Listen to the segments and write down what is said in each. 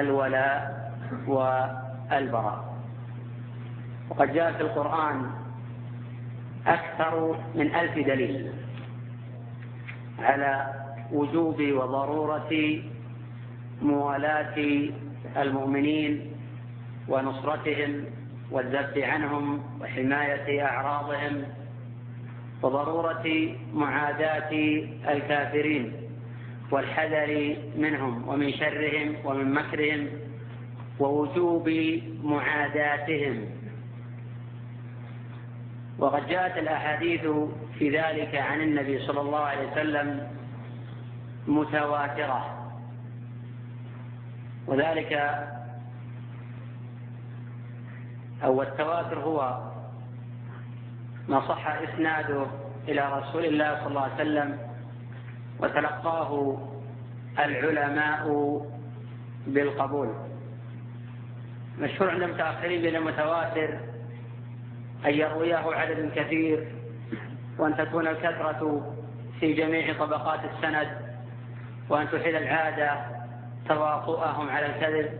الولاء والبراء. وقد جاء في القرآن أكثر من ألف دليل على وجوب وضرورة موالاة المؤمنين ونصرتهم والذب عنهم وحماية أعراضهم وضرورة معاداة الكافرين. والحذر منهم ومن شرهم ومن مكرهم ووجوب معاداتهم. وقد جاءت الأحاديث في ذلك عن النبي صلى الله عليه وسلم متواترة. وذلك أو التواتر هو ما صح إسناده إلى رسول الله صلى الله عليه وسلم وتلقاه العلماء بالقبول. مشهور عند المتأخرين بين المتواتر أن يرويه عدد كثير وأن تكون الكثرة في جميع طبقات السند وأن تحيل العادة تواطؤهم على الكذب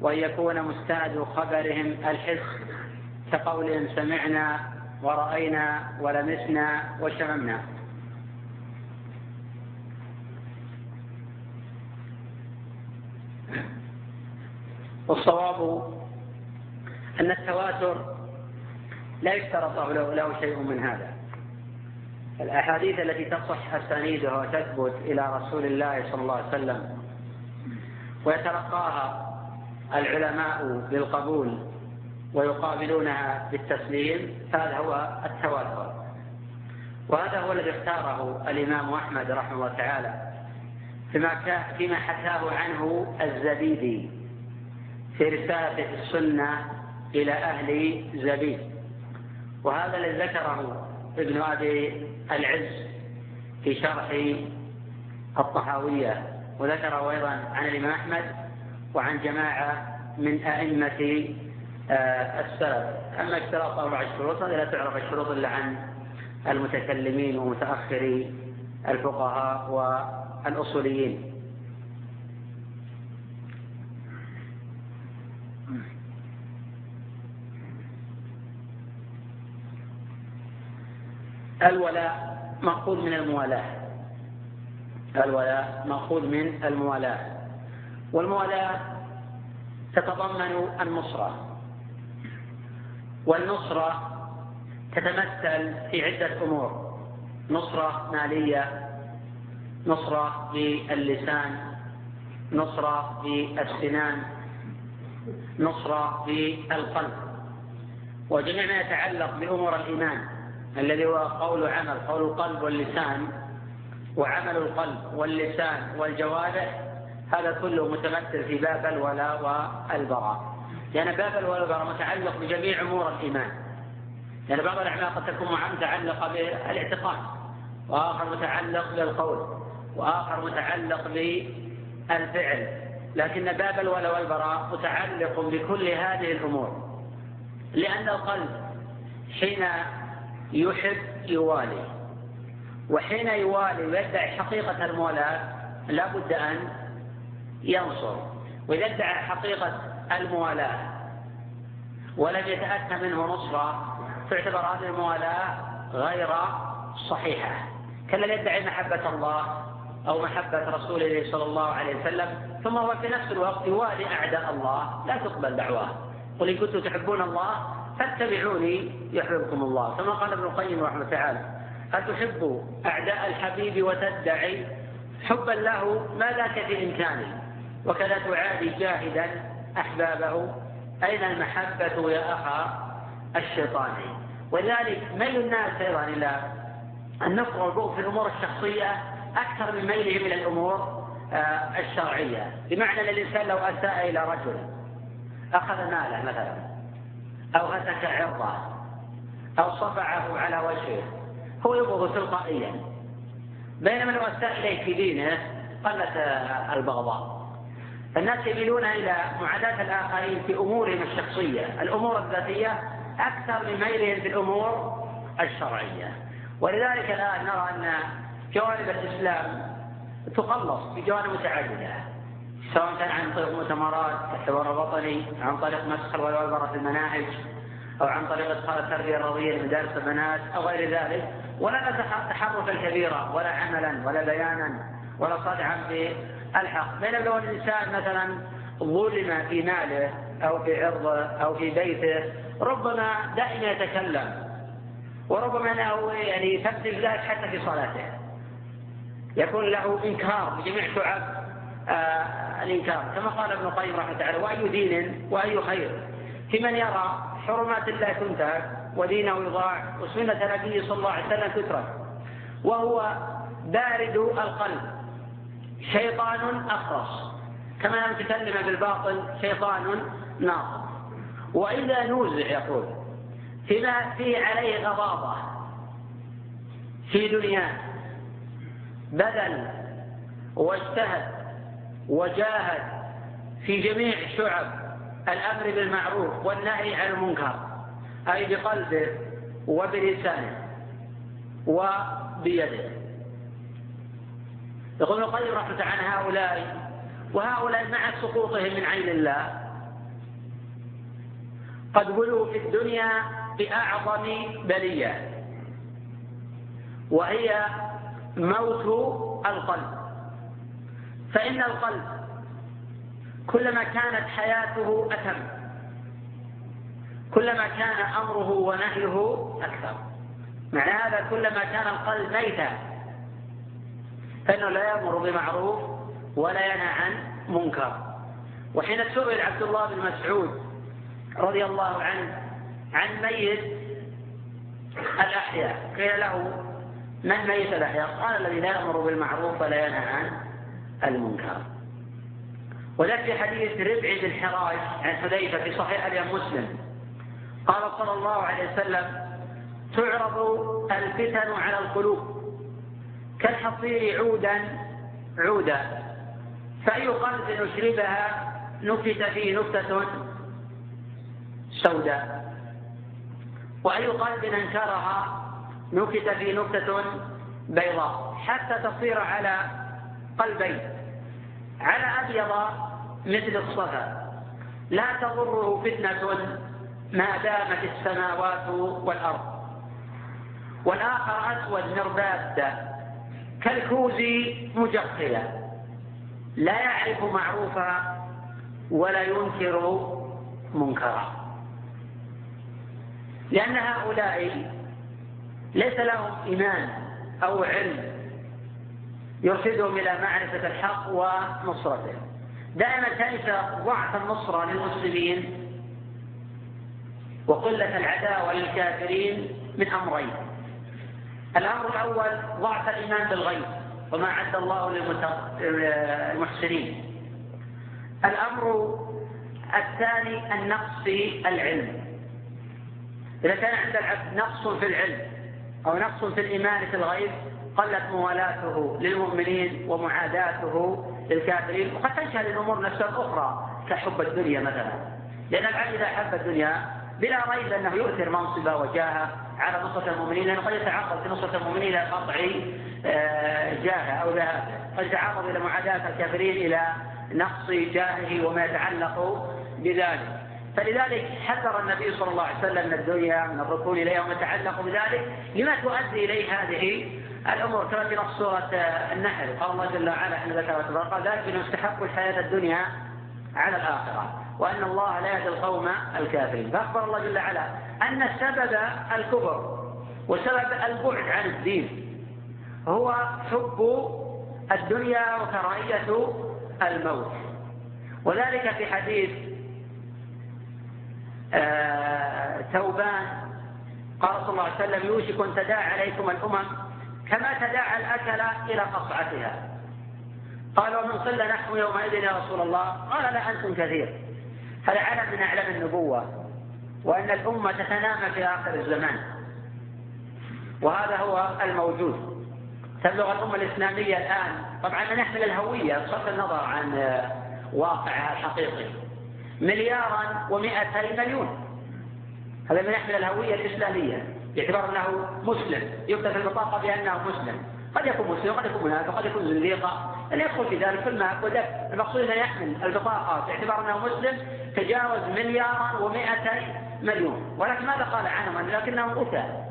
وأن يكون مستند خبرهم الحس كقولهم سمعنا ورأينا ولمسنا وشممنا والصواب أن التواتر لا يشترط له شيء من هذا. الأحاديث التي تصح أسانيدها وتثبت إلى رسول الله صلى الله عليه وسلم ويتلقاها العلماء بالقبول ويقابلونها بالتسليم هذا هو التواتر. وهذا هو الذي اختاره الإمام أحمد رحمه الله تعالى فيما فيما حكاه عنه الزبيدي. في رسالة السنة إلى أهل زبيد. وهذا الذي ذكره ابن أبي العز في شرح الطحاوية وذكره أيضا عن الإمام أحمد وعن جماعة من أئمة آه، السلف. أما اشتراط أربع شروط هذه لا تعرف الشروط إلا عن المتكلمين ومتأخري الفقهاء والأصوليين. الولاء مأخوذ من الموالاة. الولاء مأخوذ من الموالاة. والموالاة تتضمن النصرة. والنصرة تتمثل في عدة أمور. نصرة مالية نصرة باللسان نصرة بالسنان نصرة بالقلب. وجميع ما يتعلق بأمور الإيمان. الذي هو قول عمل قول القلب واللسان وعمل القلب واللسان والجوارح هذا كله متمثل في باب الولاء والبراء. لأن باب الولاء والبراء متعلق بجميع أمور الإيمان. لأن بعض الأعمال قد تكون متعلقة بالإعتقاد وآخر متعلق بالقول وآخر متعلق بالفعل. لكن باب الولاء والبراء متعلق بكل هذه الأمور. لأن القلب حين يحب يوالي. وحين يوالي ويدعي حقيقة المولاة لا بد أن ينصر. وإذا ادعى حقيقة الموالاة ولم يتأتى منه نصرة تعتبر هذه الموالاة غير صحيحة. كالذي يدعي محبة الله أو محبة رسوله صلى الله عليه وسلم ثم هو في نفس الوقت يوالي أعداء الله لا تقبل دعواه. قل إن كنتم تحبون الله فاتبعوني يحببكم الله. كما قال ابن القيم رحمه الله تعالى أتحب أعداء الحبيب وتدعي حبا له ما ذاك في إمكانه وكذا تعادي جاهدا أحبابه. أين المحبة يا أخا الشيطان؟ ولذلك ميل الناس أيضا إلى النفر والبغض في الأمور الشخصية أكثر من ميلهم إلى الأمور آه، الشرعية. بمعنى أن الإنسان لو أساء إلى رجل أخذ ماله مثلا أو هتك عرضه أو صفعه على وجهه. هو يبغض تلقائيا. بينما لو أساء إليه في دينه قلت البغضاء فالناس يميلون إلى معاداة الآخرين في أمورهم الشخصية. الأمور الذاتية أكثر من ميلهم في الأمور الشرعية. ولذلك الآن نرى أن جوانب الإسلام تقلص بجوانب متعددة. سواء كان عن طريق مؤتمرات كحوار وطني عن طريق مسخ والوبرة في المناهج أو عن طريق إدخال التربية الرياضية لمدارس البنات أو غير ذلك. ولا تحركا كبيرا ولا عملا ولا بيانا ولا صدعا في الحق بينما لو الإنسان مثلا ظلم في ماله أو في عرضه أو في بيته ربما دائما يتكلم وربما انه يعني تبذل ذلك حتى في صلاته. يكون له إنكار بجميع شعب آه الإنكار. كما قال ابن القيم رحمه الله تعالى وأي دين وأي خير. في من يرى حرمات الله تنتهك ودينه يضاع وسنة النبي صلى الله عليه وسلم تترك. وهو بارد القلب. شيطان أخرس. كما لم تكلم بالباطل شيطان ناصر وإذا نوزع يقول فيما فيه عليه غضاضة في دنياه بذل واجتهد وجاهد في جميع شعب الأمر بالمعروف والنهي عن المنكر أي بقلبه وبلسانه وبيده. يقول القيم رحمة عن هؤلاء وهؤلاء مع سقوطهم من عين الله قد ولوا في الدنيا بأعظم بلية وهي موت القلب. فإن القلب كلما كانت حياته أتم كلما كان أمره ونهيه أكثر. معنى هذا كلما كان القلب ميتا فإنه لا يأمر بمعروف ولا ينهى عن منكر. وحين سئل عبد الله بن مسعود رضي الله عنه عن ميت الأحياء قيل له من ميت الأحياء؟ قال الذي لا يأمر بالمعروف ولا ينهى عن المنكر. وذلك في حديث ربع بن حراج عن حذيفة في صحيح الإمام مسلم. قال صلى الله عليه وسلم تعرض الفتن على القلوب. كالحصير عودا عودا. فأي قلب نشربها نكت فيه نكتة سوداء. وأي قلب أنكرها نكت في نكتة بيضاء. حتى تصير على قلبين. على أبيض مثل الصفا. لا تضره فتنة ما دامت السماوات والأرض. والآخر أسود مرباد كالكوز مجخلة لا يعرف معروفا ولا ينكر منكرا. لأن هؤلاء ليس لهم إيمان أو علم. يرشدهم إلى معرفة الحق ونصرته. دائما تنسى ضعف النصرة للمسلمين وقلة العداوة للكافرين من أمرين. الأمر الأول ضعف الإيمان بالغيب وما عد الله للمحسنين. الأمر الثاني النقص في العلم. إذا كان عند العبد نقص في العلم أو نقص في الإيمان في الغيب قلت موالاته للمؤمنين ومعاداته للكافرين وقد تشهد الأمور نفسها الأخرى كحب الدنيا مثلا. لأن العبد إذا حب الدنيا بلا ريب أنه يؤثر منصبه وجاهه على نصرة المؤمنين لأنه قد يتعرض في نصرة المؤمنين إلى قطع آه، جاهه أو ذهابه قد يتعرض إلى معاداة الكافرين إلى نقص جاهه وما يتعلق بذلك. فلذلك حذر النبي صلى الله عليه وسلم من الدنيا من الركون اليها وما يتعلق بذلك لما تؤدي إليه هذه الأمور كما في نص سورة النحل. قال الله جل وعلا حين ذكر قال ذلك انه يستحق الحياة الدنيا على الآخرة وأن الله لا يهدي القوم الكافرين. فأخبر الله جل وعلا أن سبب الكفر وسبب البعد عن الدين هو حب الدنيا وكراهية الموت. وذلك في حديث آه، ثوبان. قال صلى الله عليه وسلم يوشك أن تداعى عليكم الأمم كما تداعى الأكل إلى قصعتها قال ومن قل نحن يومئذ يا رسول الله قال لا أنتم كثير. هذا علم من اعلام النبوة وأن الأمة تتنامى في آخر الزمان. وهذا هو الموجود. تبلغ الأمة الإسلامية الآن طبعا نحمل الهوية بصرف النظر عن واقعها الحقيقي. مليارا ومئتي مليون. هذا من يحمل الهوية الإسلامية. باعتبار أنه مسلم. يكتب في البطاقة بأنه مسلم. قد يكون مسلم قد يكون منافق قد يكون زنديقا أن يدخل في ذلك الماء والدفع المقصود أنه يحمل البطاقات باعتبار أنه مسلم تجاوز مليارا ومائتي مليون. ولكن ماذا قال عنهم؟ لكنهم أتى.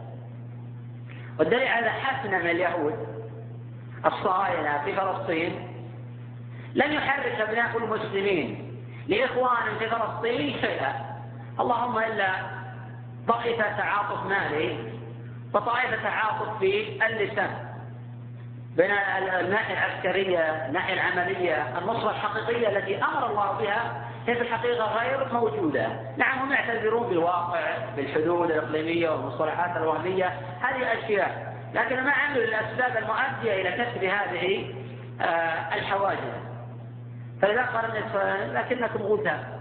والدليل على حسن من اليهود الصهاينة في فلسطين لم يحرك أبناء المسلمين لإخوان في فلسطين شيئا. اللهم إلا طائفة تعاطف مالي وطائفة تعاطف في اللسان. بين الناحية العسكرية الناحية العملية النصرة الحقيقية التي أمر الله بها هي في الحقيقة غير موجودة. نعم هم يعتذرون بالواقع بالحدود الإقليمية والمصطلحات الوهمية هذه أشياء. لكن ما عملوا الأسباب المؤدية إلى كسر هذه آه، الحواجز؟ فلذا قال لكنكم غثاء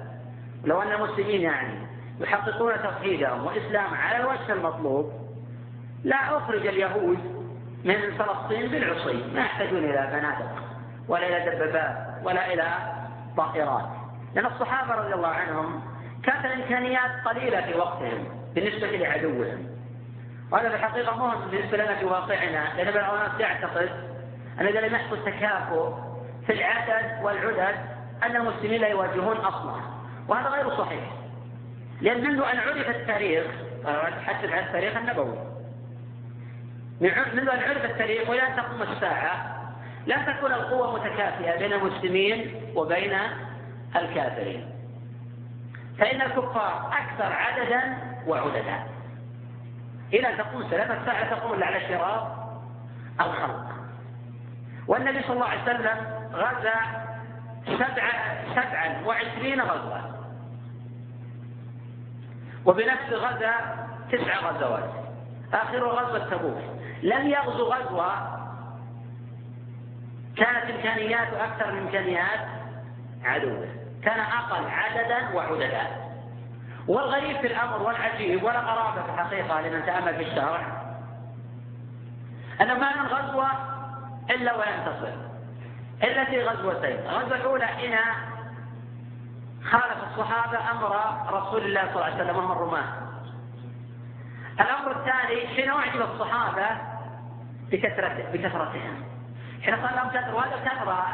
لو أن المسلمين يعني يحققون توحيدهم وإسلام على الوجه المطلوب. لا أخرج اليهود من فلسطين بالعصي ما يحتاجون إلى بنادق ولا إلى دبابات ولا إلى طائرات. لأن الصحابة رضي الله عنهم كانت الإمكانيات قليلة في وقتهم بالنسبة لعدوهم. وهذا في الحقيقة مهم بالنسبة لنا في واقعنا لأن بعض الناس يعتقد أن إذا لم يحصل تكافؤ في العدد والعدد أن المسلمين لا يواجهون أصلا وهذا غير صحيح. لأن منذ أن عرف التاريخ أتحدث عن التاريخ النبوي. منذ أن عرف التاريخ أن تقوم الساعة لم تكن القوة متكافئة بين المسلمين وبين الكافرين. فإن الكفار أكثر عددا وعددا. إلى أن تقوم الساعة الساعة تقوم على شرار الخلق. والنبي صلى الله عليه وسلم غزا سبع سبعا وعشرين غزوة. وبنفس غزا تسع غزوات. آخر غزوة تبوك. لم يغزو غزوة. كانت إمكانياته أكثر من إمكانيات عدوه. كان أقل عددا وعددا والغريب في الأمر والعجيب ولا قرابة في الحقيقة لمن تأمل في الشرع أنه ما من غزوة إلا وينتصر. إلا في غزوتين. الغزوة الأولى حين خالف الصحابة أمر رسول الله صلى الله عليه وسلم وهم الرماة. الأمر الثاني حين أعجب الصحابة بكثرته بكثرتهم. حين قال لهم كثرة وهذا كثرة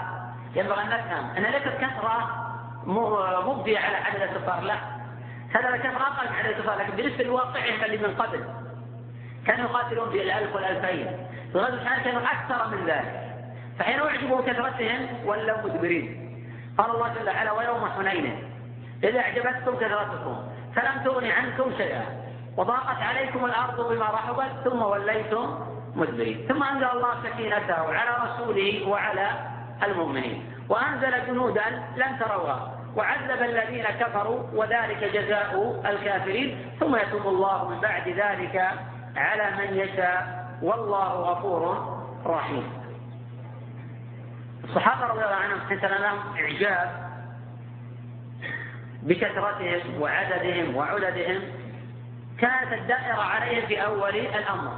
ينبغي أن نفهم. أن ليست كثرة مبدية على عدد الكفار لا. هذا كثرة أقل من عدد الكفار لكن بالنسبة لواقعهم اللي من قبل. كانوا يقاتلون بالألف والألفين. في غزوة كانوا أكثر من ذلك. فحين أعجبوا بكثرتهم ولوا مدبرين. قال الله جل وعلا ويوم حنين. إذا أعجبتكم كثرتكم. فلم تغن عنكم شيئا. وضاقت عليكم الأرض بما رحبت ثم وليتم مدبرين. ثم أنزل الله سكينته على رسوله وعلى المؤمنين. وأنزل جنودا لم تروها. وعذب الذين كفروا وذلك جزاء الكافرين. ثم يتوب الله من بعد ذلك على من يشاء. والله غفور رحيم. الصحابة رضي الله عنهم حسن لهم إعجاب بكثرتهم وعددهم وعددهم. كانت الدائرة عليهم في أول الأمر.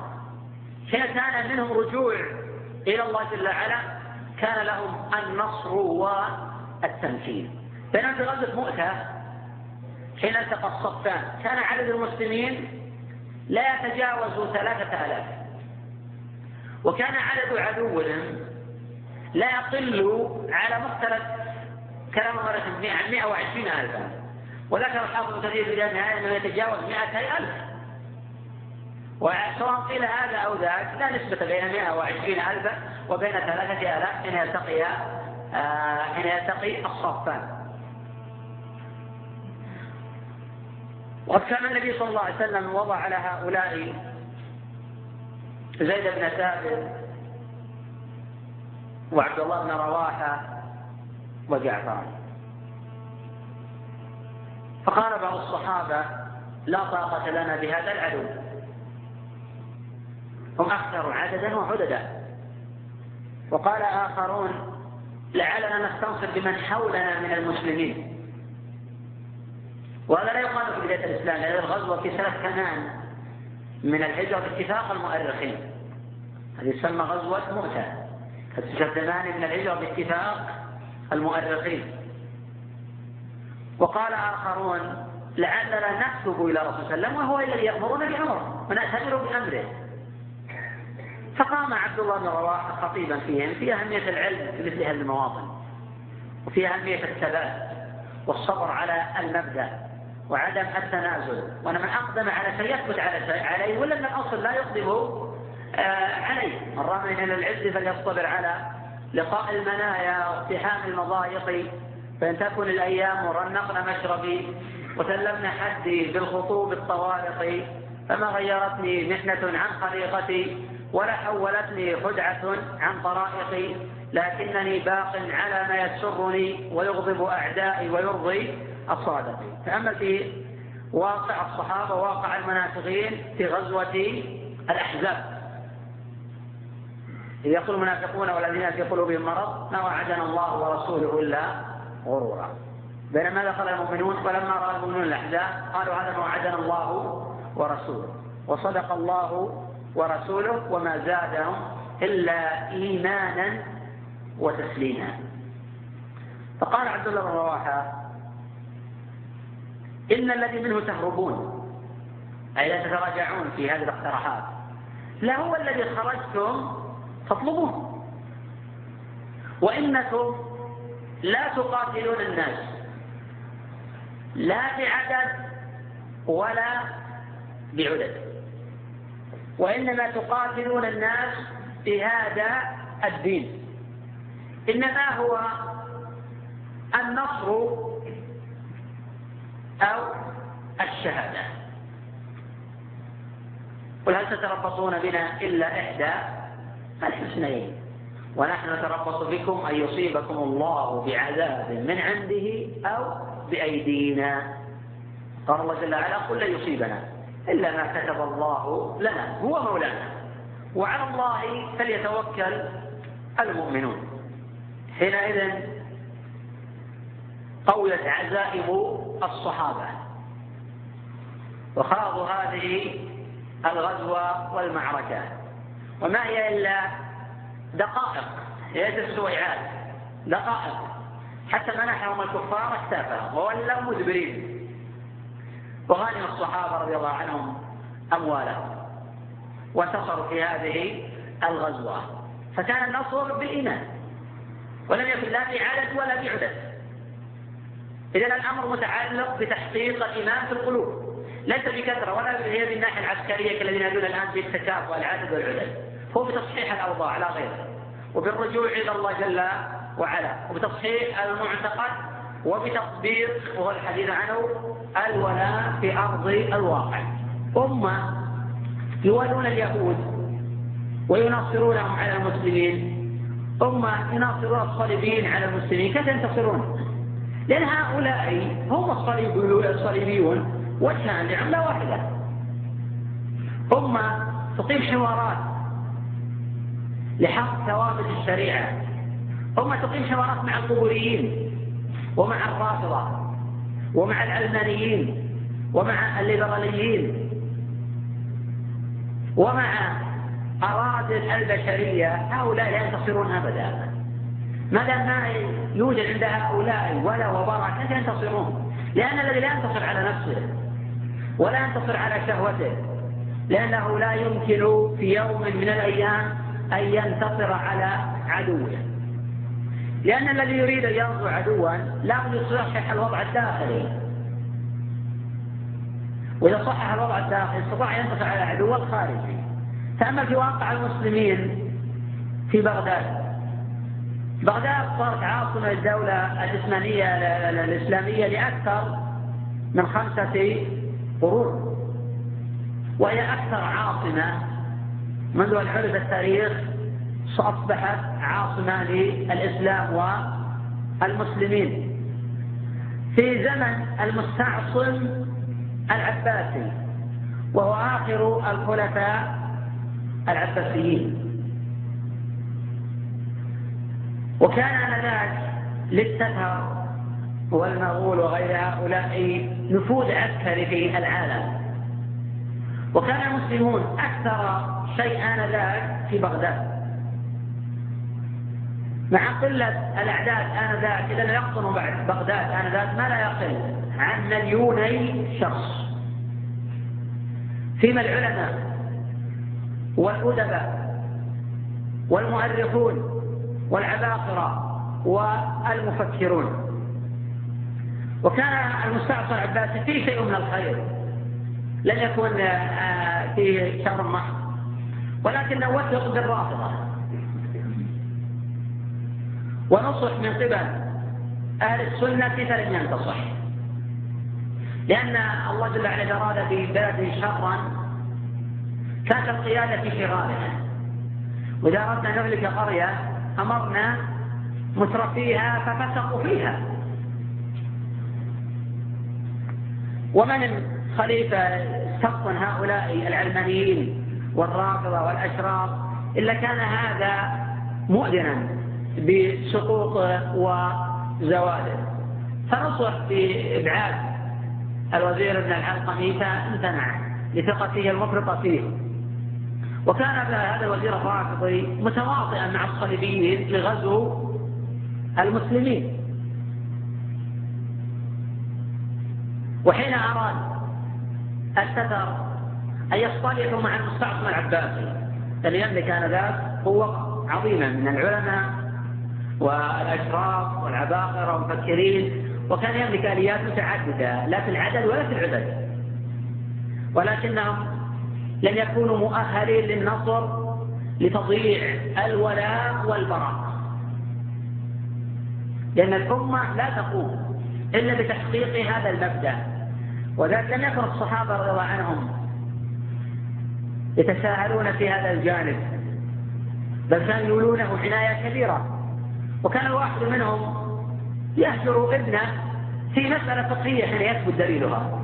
حين كان منهم رجوع إلى الله جل وعلا كان لهم النصر والتمكين. بينما في غزوة مؤتة حين التقى الصفان كان عدد المسلمين لا يتجاوز ثلاثة آلاف. وكان عدد عدوهم لا يقل على مختلف كلام مرة عن 120 ألفا. وذكر الحافظ كثير في النهاية أنه يتجاوز 200 ألف. وسواء قيل هذا أو ذاك لا نسبة بين 120 ألفا وبين ثلاثة آلاف حين يلتقي آه، حين يلتقي الصفان. وقد كان النبي صلى الله عليه وسلم وضع على هؤلاء زيد بن ثابت وعبد الله بن رواحة وجعفر فقال بعض الصحابة لا طاقة لنا بهذا العدو. هم أكثر عددا وعددا. وقال آخرون لعلنا نستنصر بمن حولنا من المسلمين. وهذا لا يقال في بداية الإسلام لأن الغزوة في سنة ثمان من الهجرة باتفاق المؤرخين. هذه تسمى غزوة مؤتة. ثمان من الهجرة باتفاق المؤرخين. وقال آخرون لعلنا نكتب إلى رسول الله وهو الذي يأمرنا بأمره ونأتمر بأمره. فقام عبد الله بن رواحة خطيبا فيهم في أهمية العلم في مثل هذه المواطن وفي أهمية الثبات والصبر على المبدأ وعدم التنازل. وان من أقدم على شيء يثبت على عليه ولا من الاصل لا يقدم آه، عليه من رامي إلى العز فليصطبر على لقاء المنايا واقتحام المضايق فإن تكن الأيام رنقن مشربي وسلمنا حدي بالخطوب الطوارق فما غيرتني محنة عن خليقتي ولا حولتني خدعة عن طرائقي لكنني باق على ما يسرني ويغضب أعدائي ويرضي الصادقين تأمل في واقع الصحابة واقع المنافقين في غزوة الأحزاب. إذ يقول المنافقون والذين في قلوبهم مرض ما وعدنا الله ورسوله إلا غرورا. بينما دخل المؤمنون ولما رأى المؤمنون الأحزاب قالوا هذا ما وعدنا الله ورسوله. وصدق الله ورسوله وما زادهم إلا إيمانا وتسليما. فقال عبد الله بن رواحة إن الذي منه تهربون أي لا تتراجعون في هذه الاقتراحات. لا هو الذي خرجتم تطلبون وإنكم لا تقاتلون الناس. لا بعدد ولا بعدد. وإنما تقاتلون الناس بهذا الدين. إنما هو النصر أو الشهادة. قل هل تتربصون بنا إلا إحدى؟ الحسنين ونحن نتربص بكم أن يصيبكم الله بعذاب من عنده أو بأيدينا. قال الله جل وعلا قل لن يصيبنا. إلا ما كتب الله لنا هو مولانا. وعلى الله فليتوكل المؤمنون. حينئذ قويت عزائم الصحابة. وخاضوا هذه الغزوة والمعركة. وما هي إلا دقائق ليست سويعات دقائق. حتى منحهم الكفار اكتافهم وولوا مدبرين. وغنم الصحابة رضي الله عنهم أموالهم وانتصروا في هذه الغزوة. فكان النصر بالإيمان ولم يكن لا بعدد ولا بعدد إذا الأمر متعلق بتحقيق الإيمان في القلوب ليس بكثرة ولا هي بالناحية العسكرية كالذين يدون الآن بالتكافؤ العدد والعدد هو بتصحيح الأوضاع لا غير وبالرجوع إلى الله جل وعلا وبتصحيح المعتقد وبتطبيق وهو الحديث عنه الولاء في أرض الواقع. أمة يوالون اليهود ويناصرونهم على المسلمين أمة يناصرون الصليبيين على المسلمين. كيف ينتصرون؟ لأن هؤلاء هم الصليبيون وجهان لعملة واحدة. أمة تقيم حوارات. لحق ثوابت الشريعة. أمة تقيم حوارات مع القبوريين ومع الرافضة ومع العلمانيين ومع الليبراليين ومع أرادل البشرية. هؤلاء لا ينتصرون أبدا. ما دام ما يوجد عند هؤلاء؟ ولا وبركة. كيف ينتصرون؟ لأن الذي لا ينتصر على نفسه ولا ينتصر على شهوته. لأنه لا يمكن في يوم من الأيام أن ينتصر على عدوه. لأن الذي يريد أن يرضو عدوا لابد يصحح الوضع الداخلي. وإذا صحح الوضع الداخلي استطاع أن ينتصر على عدوه الخارجي تأمل في واقع المسلمين في بغداد بغداد صارت عاصمة الدولة الإسلامية الإسلامية لأكثر من خمسة قرون. وهي أكثر عاصمة منذ أن عرف التاريخ أصبحت عاصمة للإسلام والمسلمين. في زمن المستعصم العباسي وهو آخر الخلفاء العباسيين. وكان آنذاك للتتر والمغول وغير هؤلاء نفوذ عسكري في العالم. وكان المسلمون أكثر شيء آنذاك في بغداد. مع قلة الأعداد آنذاك إذا يقطن بعد بغداد آنذاك ما لا يقل عن مليوني شخص. فيما العلماء والأدباء والمؤرخون والعباقرة والمفكرون. وكان المستعصم العباسي فيه شيء من الخير لم يكن آه، فيه شر محض ولكنه وثق بالرافضة. ونصح من قبل أهل السنة فلم ينتصح؟ لأن الله جل وعلا أراد ببلد شرا كانت القيادة في شرارها وإذا أردنا نهلك قرية أمرنا مترفيها ففسقوا فيها. ومن خليفة استبطن هؤلاء العلمانيين؟ والرافضة والأشرار إلا كان هذا مؤذنا بسقوطه وزواله فنصح بإبعاد الوزير ابن العلقمي فامتنع لثقته المفرطة فيه. وكان هذا الوزير الرافضي متواطئا مع الصليبيين لغزو المسلمين. وحين أراد التتر أن يصطلحوا مع المستعصم العباسي الذي يملك آنذاك قوة عظيمة من العلماء والأشراف والعباقرة والمفكرين. وكان يملك آليات متعددة لا في العدد ولا في العدد. ولكنهم لم يكونوا مؤهلين للنصر لتضييع الولاء والبراء لأن الأمة لا تقوم إلا بتحقيق هذا المبدأ. وذلك لم يكن الصحابة رضي الله عنهم يتساهلون في هذا الجانب بل كانوا يولونه عناية كبيرة. وكان الواحد منهم يهجر ابنه في مسألة فقهية حين يثبت دليلها.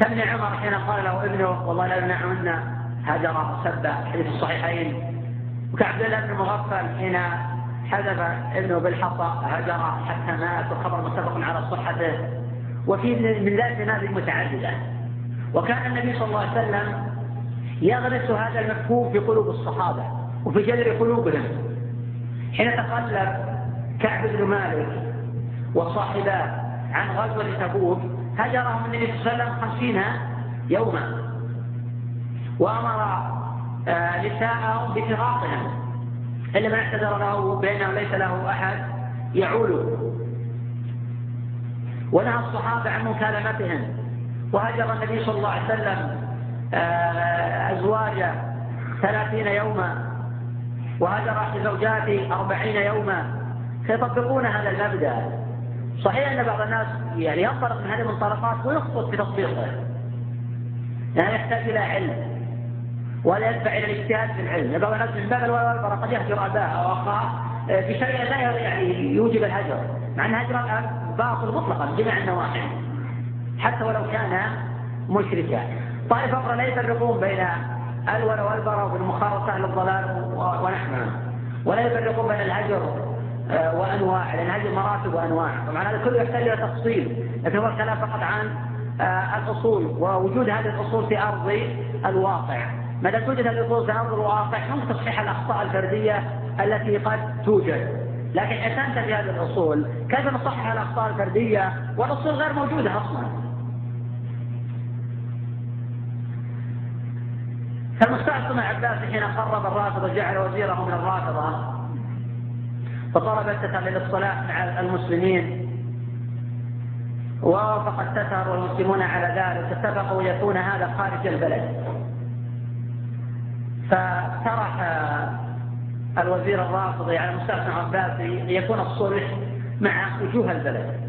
كابن عمر حين قال له ابنه والله لا يمنعهن هجر سب حديث الصحيحين. وكعبد الله بن مغفل حين حذف ابنه بالحصى هجر حتى مات وخبر متفق على صحته. وفي من ذلك نماذج متعددة. وكان النبي صلى الله عليه وسلم يغرس هذا المفهوم في قلوب الصحابة وفي جذر قلوبهم. حين تقلب كعب بن مالك وصاحباه عن غزوة تبوك هجرهم النبي صلى الله عليه وسلم خمسين يوما. وأمر آه، نساءهم بفراقهم. إلا من اعتذر له بأنه ليس له أحد يعوله. ونهى الصحابة عن مكالمتهم. وهجر النبي صلى الله عليه وسلم آه، أزواجه ثلاثين يوما وهجر زوجاته أربعين يوما. فيطبقون هذا المبدأ. صحيح أن بعض الناس يعني ينطلق من هذه المنطلقات ويخطط في تطبيقه. يعني يحتاج إلى علم ولا يدفع إلى الاجتهاد في العلم، بعض الناس من باب الورع قد يهجر أباه أو أخاه آه، بشيء لا يعني يوجب الهجر، مع أن هجر الاب باطل مطلقا بجميع النواحي. حتى ولو كان مشركا. طائفة أخرى لا يفرقون بين وبين مخالطه أهل الضلال ونحوها ولا يفرقون بين الهجر آه، وأنواع لأن هذه مراتب وأنواع. طبعا هذا كله يحتاج إلى تفصيل. لكن هو الكلام فقط عن آه، الأصول ووجود هذه الأصول في أرض الواقع. ما دام توجد الأصول في أرض الواقع؟ هم تصحيح الأخطاء الفردية التي قد توجد؟ لكن حسنت في هذه الأصول كيف نصحح الأخطاء الفردية والأصول غير موجودة أصلا؟ فالمستعصم العباسي حين قرب الرافضة جعل وزيره من الرافضة فطلب التتر للصلاح مع المسلمين ووافق التتر والمسلمون على ذلك اتفقوا يكون هذا خارج البلد. فطرح الوزير الرافضي على مستخدم عباسي ليكون الصلح مع وجوه البلد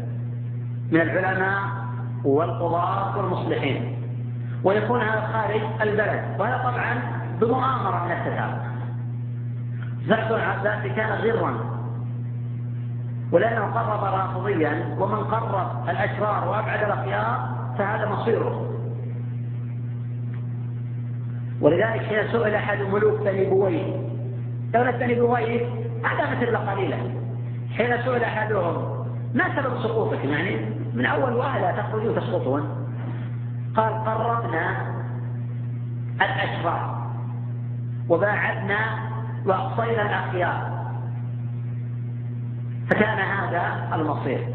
من العلماء والقضاة والمصلحين. ويكون هذا خارج البلد. وهذا طبعا بمؤامرة من التتار. زعد العباسي كان غرا. ولأنه قرب رافضيا ومن قرب الأشرار وأبعد الأخيار فهذا مصيره. ولذلك حين سئل أحد ملوك بني بويه دولة بني بويه هذا مثل قليلا. حين سئل أحدهم ما سبب سقوطكم يعني؟ من أول وهله تخرجون تسقطون. قال قربنا الأشرار وباعدنا وأقصينا الأخيار. فكان هذا المصير.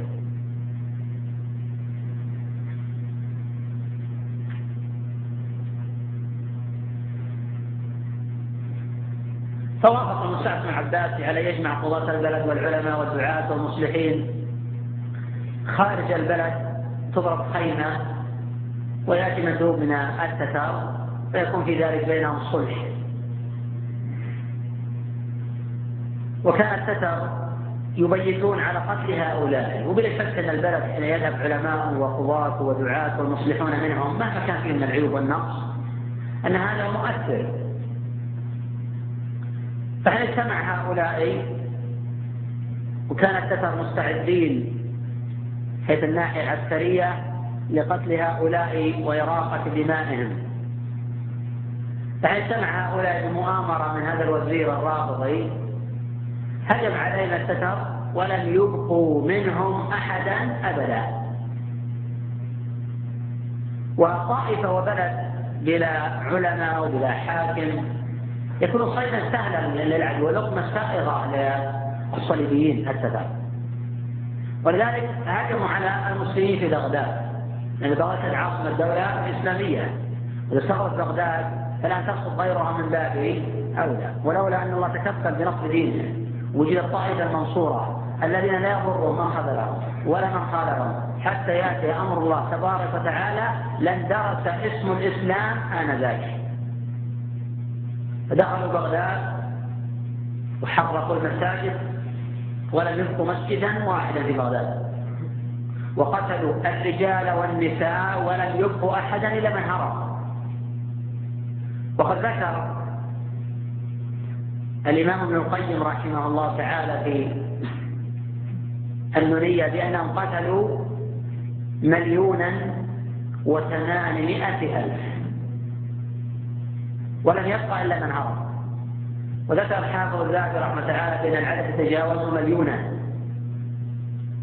فوافق مسعد بن عباس على يجمع قضاة البلد والعلماء والدعاة والمصلحين. خارج البلد تضرب خيمة ويأتي مندوب من التتار فيكون في ذلك بينهم صلح. وكان التتر يبيتون على قتل هؤلاء وبلا شك أن البلد حين يذهب علماء وقضاة ودعاة والمصلحون منهم مهما كان فيه من العيوب والنقص أن هذا مؤثر. فهل اجتمع هؤلاء وكان التتر مستعدين حيث الناحية العسكرية لقتل هؤلاء وإراقة دمائهم؟ فهل اجتمع هؤلاء بمؤامرة من هذا الوزير الرافضي؟ هجم علينا التتر ولم يبقوا منهم أحدا أبدا؟ وطائفة وبلد بلا علماء وبلا حاكم يكون صيدا سهلا للعدو ولقمة سائغة للصليبيين التتار ولذلك هاجموا على المسلمين في بغداد. لأن بغداد عاصمة الدولة الإسلامية. إذا استغرقت بغداد فلا تقصد غيرها من باب أولى. ولولا أن الله تكفل بنصر دينه وجد الطائفة المنصورة الذين لا يضرهم من خذلهم ولا من خالفهم. حتى يأتي أمر الله تبارك وتعالى لن درس اسم الإسلام آنذاك. فدخلوا بغداد وحرقوا المساجد ولم يبقوا مسجدا واحدا في بغداد. وقتلوا الرجال والنساء ولم يبقوا أحدا إلا من هرب. وقد ذكر الإمام ابن القيم رحمه الله تعالى في النونية بأنهم قتلوا مليونا وثمانمائة ألف. ولم يبقى إلا من هرب وذكر الحافظ الذهبي رحمة تعالى بأن العدد تجاوز مليونا.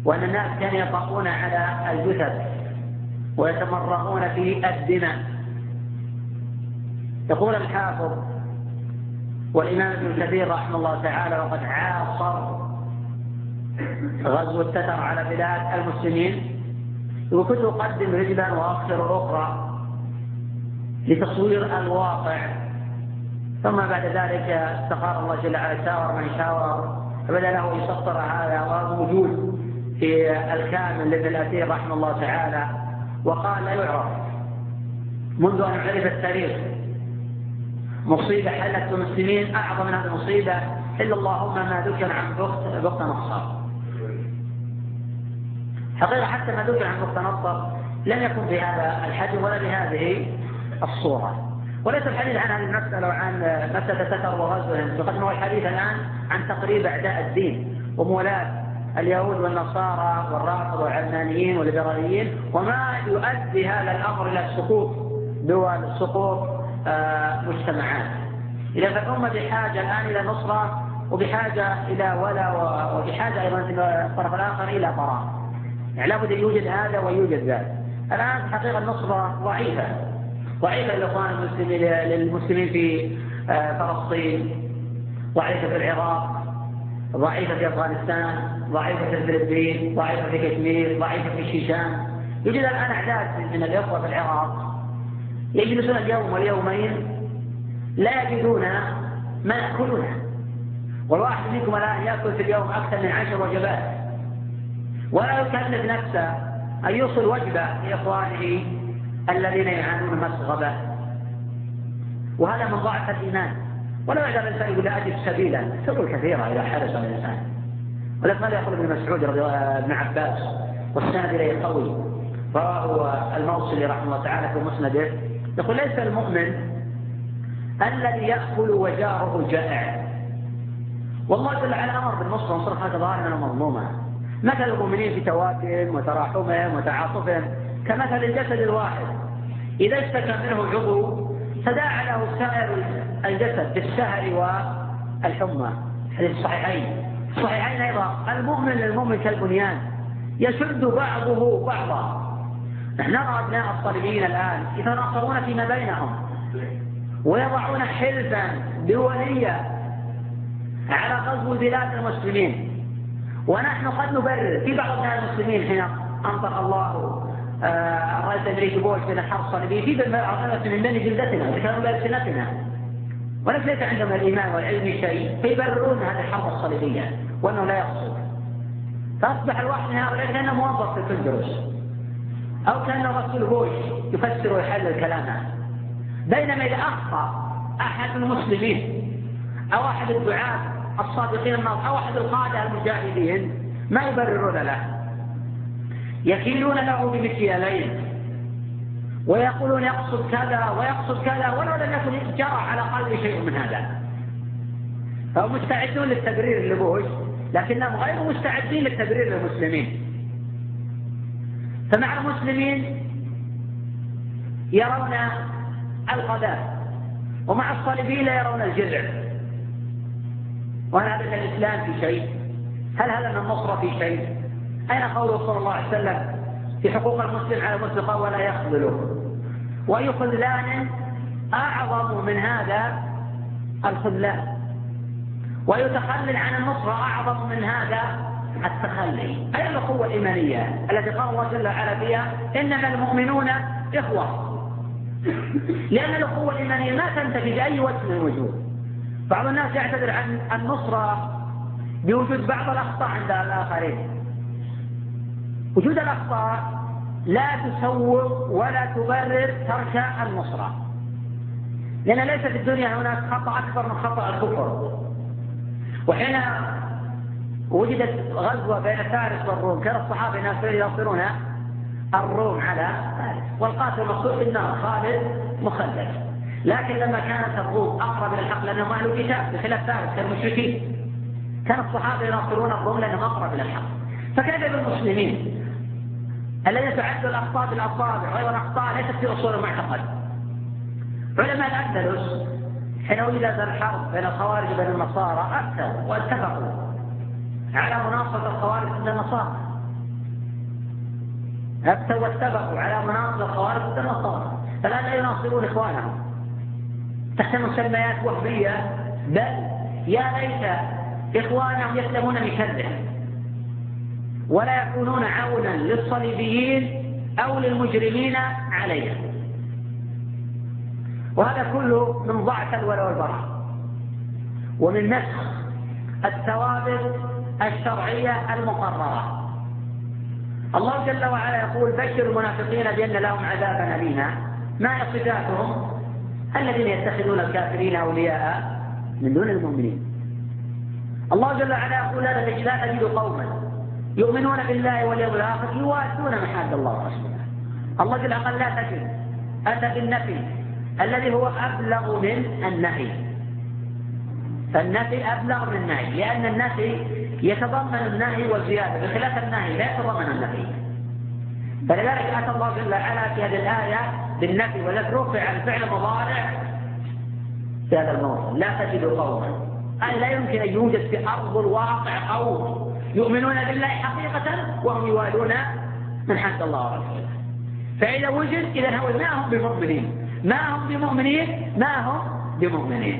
وأن الناس كانوا يطأون على الجثث ويتمرغون في الدماء. يقول الحافظ والإمام ابن كثير رحمه الله تعالى وقد عاصر غزو التتر على بلاد المسلمين. وكنت أقدم رجلا وأخسر أخرى لتصوير الواقع ثم بعد ذلك استقر الله جل وعلا شاور من شاور فبدأ له يسطر هذا وهو موجود في الكامل لابن الأثير رحمه الله تعالى. وقال لا يعرف. منذ أن عرف التاريخ مصيبة حلت المسلمين أعظم من هذه المصيبة إلا اللهم ما ذكر عن بخت بخت نصر حقيقة حتى ما ذكر عن بخت نصر لم يكن بهذا الحجم ولا بهذه الصورة. وليس الحديث عن هذه المسألة وعن مسألة ستر وغزوهم بقدر هو الحديث الآن عن تقريب أعداء الدين وموالاة اليهود والنصارى والرافض والعلمانيين والليبراليين وما يؤدي هذا الأمر إلى سقوط دول سقوط آه، مجتمعات. إذا فالأمة بحاجة الآن إلى نصرة وبحاجة إلى ولا وبحاجة أيضا في الطرف الآخر إلى براء يعني لابد أن يوجد هذا ويوجد ذاك. الآن حقيقة النصرة ضعيفة. ضعيفة للإخوان المسلمين للمسلمين في آه، فلسطين ضعيفة في العراق ضعيفة في أفغانستان ضعيفة في الفلبين ضعيفة في كشمير ضعيفة في الشيشان. يوجد الآن أعداد من الإخوة في العراق يجلسون اليوم واليومين لا يجدون ما يأكلونه والواحد منكم الآن يأكل في اليوم أكثر من عشر وجبات. ولا يكلف نفسه أن يوصل وجبة لإخوانه الذين يعانون مسغبة وهذا من ضعف الإيمان. ولو يقدر الإنسان يقول أجد سبيلا. سبل كثيرة إذا حرص الإنسان. ولكن ماذا يقول ابن مسعود رضي ابن عباس والسند إليه قوي. رواه الموصلي رحمه الله تعالى في مسنده. يقول ليس المؤمن الذي يأكل وجاره جائع. والله جل وعلا أمر بالنصر ونصر هذا ظاهرا ومظلوما مثل المؤمنين في توادهم وتراحمهم وتعاطفهم. كمثل الجسد الواحد. إذا اشتكى منه عضو تداعى له سائر الجسد بالسهر والحمى. حديث الصحيحين. الصحيحين أيضا. المؤمن للمؤمن كالبنيان. يشد بعضه بعضا. نحن نرى أبناء الصليبيين الآن يتناصرون فيما بينهم. ويضعون حلفا دولية على غزو بلاد المسلمين. ونحن قد نبرر في بعض المسلمين حين أنطق الله الرئيس الامريكي بوش من الصليبيه في بالمرأة من بني جلدتنا وكانوا بألسنتنا ولكن ليس عندهم الإيمان والعلم شيء فيبررون هذه الحرب الصليبية وأنه لا يقصد. فأصبح الواحد من هؤلاء كأنه موظف في الفندرس أو كأنه رسول بوش يفسر ويحلل كلامه. بينما إذا أخطأ أحد المسلمين أو أحد الدعاة الصادقين أو أحد القادة المجاهدين ما يبررون له. يكيلون له بمكيالين ويقولون يقصد كذا ويقصد كذا ولو لم يكن جرى على قلبه شيء من هذا. فهم مستعدون للتبرير لبوش لكنهم غير مستعدين للتبرير للمسلمين. فمع المسلمين يرون القذاء ومع الصليبيين يرون الجذع. وهل هذا الإسلام في شيء؟ هل هذا النصر في شيء؟ أين قوله صلى الله عليه وسلم في حقوق المسلم على المسلم ولا يخذله؟ وأي خذلان أعظم من هذا الخذلان؟ ويتخلل عن النصرة أعظم من هذا التخلي. أي القوة الإيمانية التي قال الله جل وعلا فيها؟ إنما المؤمنون إخوة. لأن الأخوة الإيمانية ما تنتفي بأي وجه من الوجوه. بعض الناس يعتذر عن النصرة بوجود بعض الأخطاء عند الآخرين. وجود الأخطاء لا تسوغ ولا تبرر ترك النصرة. لأن ليس في الدنيا هناك خطأ أكبر من خطأ الكفر. وحين وجدت غزوة بين فارس والروم كان الصحابة يناصرون الروم على فارس والقاتل المقصود في النار خالد مخلد. لكن لما كانت الروم أقرب إلى الحق لأنهم أهل كتاب بخلاف فارس كانوا مشركين. كان الصحابة يناصرون الروم لأنهم أقرب إلى الحق. فكيف بالمسلمين؟ الذين تعد الأخطاء بالأصابع غير الأخطاء ليست في أصول المعتقد. علماء الأندلس حين وجدت الحرب بين الخوارج وبين النصارى أفتوا واتفقوا على مناصرة الخوارج ضد النصارى. أفتوا واتفقوا على مناصرة الخوارج ضد النصارى. فالآن لا يناصرون إخوانهم. تحت مسميات وهمية. بل يا ليت إخوانهم يسلمون من شرهم. ولا يكونون عونا للصليبيين أو للمجرمين عليهم. وهذا كله من ضعف الولاء والبراء. ومن نسخ الثوابت الشرعية المقررة. الله جل وعلا يقول بشر المنافقين بأن لهم عذابا أليما. ما صفاتهم؟ الذين يتخذون الكافرين أولياء من دون المؤمنين. الله جل وعلا يقول لا تجد قوما يؤمنون بالله واليوم الآخر يوادون محاد الله ورسوله. الله جل وعلا لا تجد أتى بالنفي الذي هو أبلغ من النهي. فالنفي أبلغ من النهي لأن النفي يتضمن النهي والزيادة. بخلاف النهي لا يتضمن النفي. فلذلك أتى الله جل وعلا في هذه الآية بالنفي والذي رفع الفعل مضارع في هذا الموضوع. لا تجد قوما. أي لا يمكن أن يوجد في أرض الواقع قوم. يؤمنون بالله حقيقة وهم يوالون من حد الله ورسوله. فإذا وجد إذا هو ما هم بمؤمنين ما هم بمؤمنين ما هم بمؤمنين.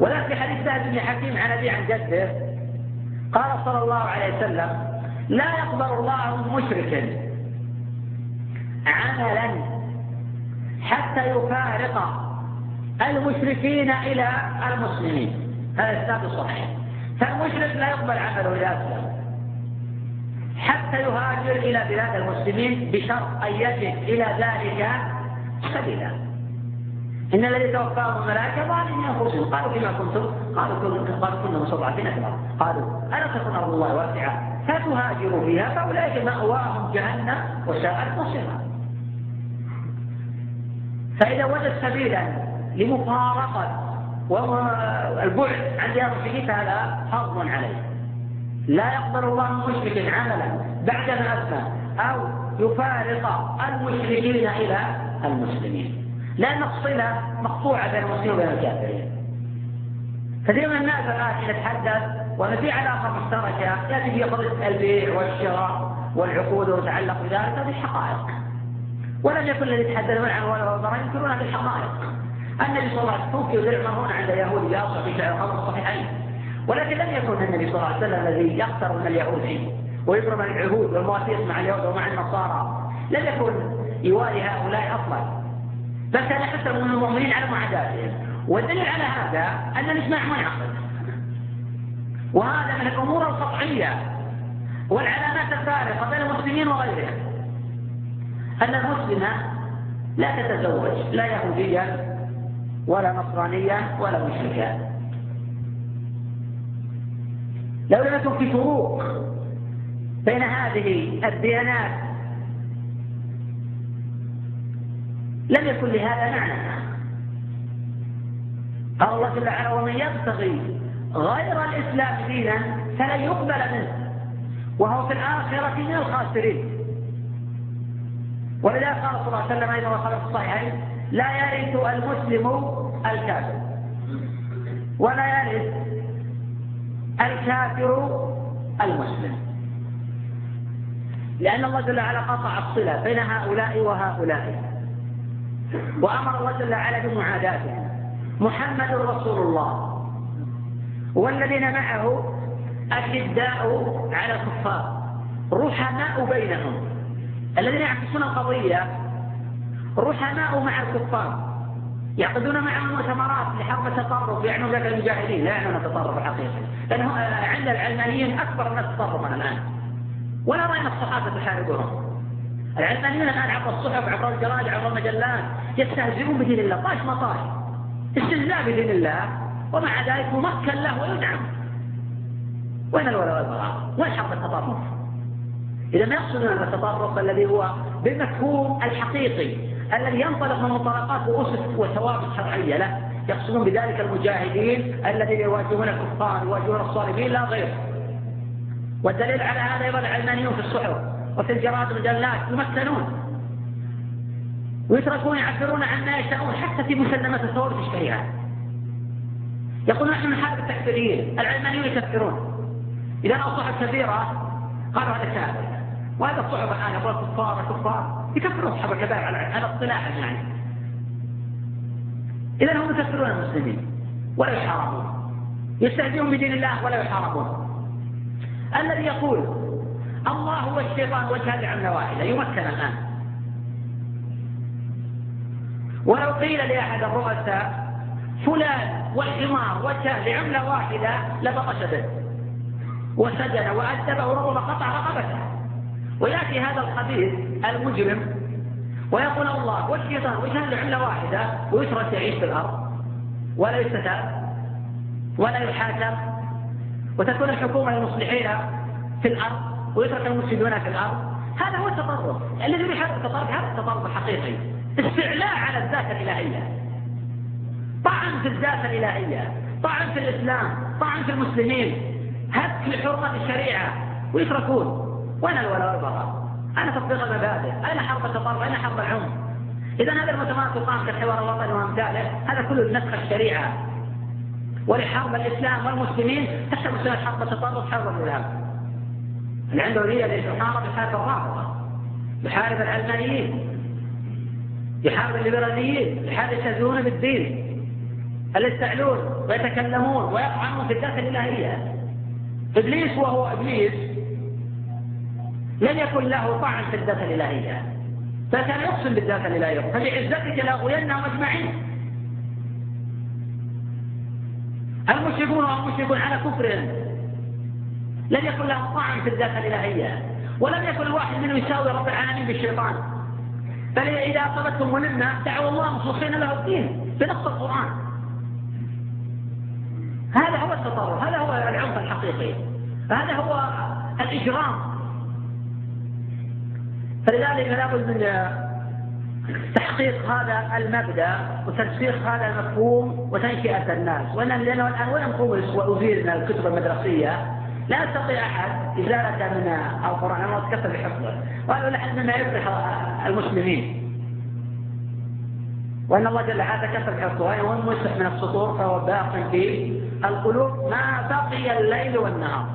ولكن في حديث سعد بن حكيم عن أبي عن جده قال صلى الله عليه وسلم لا يقبل الله مشركا عملا حتى يفارق المشركين إلى المسلمين. هذا الإسناد صحيح فالمشرك لا يقبل عمله إذا أسلم. حتى يهاجر إلى بلاد المسلمين بشرط أن يجد إلى ذلك سبيلا. إن الذي توفاهم الملائكة ظالمين أنفسهم قالوا فيما كنتم قالوا كنا قالوا كنا مستضعفين في الأرض قالوا ألا تكون أرض الله واسعة؟ فتهاجروا فيها فأولئك مأواهم جهنم وساءت مصيرا فإذا وجد سبيلا لمفارقة والبعد عن ديار المشركين فهذا حظ عليه. لا يقبل الله مشرك عملا بعد ما اسلم أو يفارق المشركين إلى المسلمين. لأن الصله مقطوعة بين المسلمين وبين الكافرين. كثير من الناس الآن يتحدث وان في علاقة مشتركة يأتي في قضية البيع والشراء والعقود وتعلق بذلك هذه حقائق. ولم يكن الذي يتحدثون عنه ولا ينكرون هذه الحقائق. النبي صلى الله عليه وسلم توفي وذرع عند يهود ياصر في خمر الصحيحين ولكن لم يكن النبي صلى الله عليه وسلم الذي يخسر من اليهود. ويبرم العهود والمواثيق مع اليهود ومع النصارى. لم يكن يوالي هؤلاء أصلا. بل كان يحسر من المؤمنين على معاداتهم والدليل على هذا أن الإجماع منعقد. وهذا من الأمور القطعية والعلامات الفارقة بين المسلمين وغيرهم. أن المسلمة لا تتزوج لا يهوديا ولا نصرانيا ولا مشركا لو لم يكن في فروق بين هذه الديانات. لم يكن لهذا معنى. قال الله جل وعلا ومن يبتغي غير الإسلام دينا فلن يقبل منه. وهو في الآخرة من الخاسرين. ولذلك قال صلى الله عليه وسلم أيضا وقال في الصحيحين لا يرث المسلم الكافر. ولا يرث الكافر المسلم. لأن الله جل وعلا قطع الصلة بين هؤلاء وهؤلاء. وأمر الله جل وعلا بمعاداتهم. محمد رسول الله. والذين معه أشداء على الكفار. رحماء بينهم. الذين يعكسون القضية رحماء مع الكفار. يعقدون معهم مؤتمرات لحرب التطرف يعنون ذلك المجاهدين. لا يعنون التطرف الحقيقي لأنه عند العلمانيين أكبر الناس تطرفا الآن. ولا رأينا الصحابة تحاربهم العلمانيون الآن عبر الصحف عبر الجرائد عبر المجلات يستهزئون بدين الله. طاش ما طاش استهزاء بدين الله. ومع ذلك ممكن له ويدعم. وين الولاء والبراء؟ وين حرب التطرف؟ إذا ما يقصدون التطرف الذي هو بالمفهوم الحقيقي. الذي ينطلق من منطلقات وأسس وثوابت شرعية لا. يقصدون بذلك المجاهدين الذين يواجهون الكفار يواجهون الصالحين لا غير. والدليل على هذا أيضا العلمانيون في الصحف وفي الجرائد والمجلات يمثلون. ويتركون يعبرون عن ما يشاءون حتى في مسلمات الثوابت الشريعة. يقولون نحن نحارب التكفيريين العلمانيون يكفرون. إذا صحف كبيرة قالوا هذا كافر وهذا الصحف الآن يقول كفار كفار يكفرون أصحاب الكبائر على على اصطلاح يعني إذا هم يكفرون المسلمين ولا يحاربون. يستهزئون بدين الله ولا يحاربون. الذي يقول الله والشيطان وجهان لعملة واحدة يمكن الآن. ولو قيل لأحد الرؤساء فلان والحمار وجه لعملة واحدة لبطش به. وسجن وأدب ورغم قطع رقبته. ويأتي هذا الخبيث المجرم ويقول الله والشيطان وجهان لعملة واحدة؟ ويترك يعيش في الأرض ولا يستتاب ولا يحاسب وتكون الحكومة للمصلحين في الأرض ويترك المفسدون في الأرض. هذا هو التطرف. الذي يريد هذا التطرف هذا التطرف الحقيقي استعلاء على الذات الإلهية. طعن في الذات الإلهية. طعن في الإسلام. طعن في المسلمين. هتك لحرمة الشريعة. ويتركون. وين الولاء والبراء؟ أين تطبيق المبادئ؟ أين حرب التطرف؟ أين حرب العنف؟ إذا هذا المؤتمرات تقام كالحوار الوطني وأمثاله. هذا كله نسخ الشريعة. ولحرب الإسلام والمسلمين تحت مسألة حرب التطرف حرب الإرهاب اللي عنده نية يحارب يحارب الرافضة يحارب العلمانيين يحارب الليبراليين. يحارب يستهزئون بالدين. اللي يستعلون ويتكلمون ويطعنون في الذات الإلهية. إبليس وهو إبليس لم يكن له طعن في الذات الإلهية فكان يقسم بالذات الإلهية فبعزتك لأغوينهم أجمعين المشركون والمشركون على كفرهم لم يكن لهم طعن في الذات الإلهية ولم يكن الواحد منهم يساوي رب العالمين بالشيطان. بل إذا أصابتهم ملمة دعوا الله مخلصين له الدين بنص القرآن. هذا هو التطرف هذا هو العنف الحقيقي. هذا هو الإجرام. فلذلك لابد من تحقيق هذا المبدأ وترسيخ هذا المفهوم وتنشئة الناس. وان لأنه الآن وين وازيل من الكتب المدرسية؟ لا يستطيع أحد إزالة من القرآن. أنا أتكفل بحفظه. وهذا لحد مما يفرح المسلمين. وأن الله جل وعلا تكفل بحفظه. وهو مسح من السطور فهو باق في القلوب. ما بقي الليل والنهار.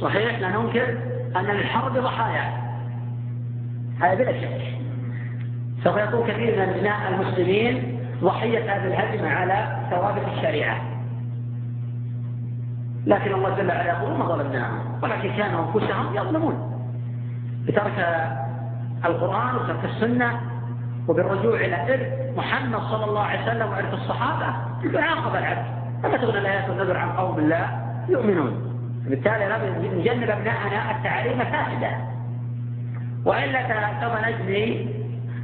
صحيح لا ننكر أن للحرب ضحايا هذا بلا شك. سوف يكون كثير من أبناء المسلمين ضحية هذه الهجمة على ثوابت الشريعة. لكن الله جل وعلا يقول ما ظلمناهم ولكن كانوا أنفسهم يظلمون. بترك القرآن وترك السنة وبالرجوع إلى إرث محمد صلى الله عليه وسلم وإرث الصحابة يعاقب العبد. فلا تغنى الآيات والنذر عن قوم لا يؤمنون؟ بالتالي نجنب أبنائنا التعاليم الفاسدة وإلا سوف نجني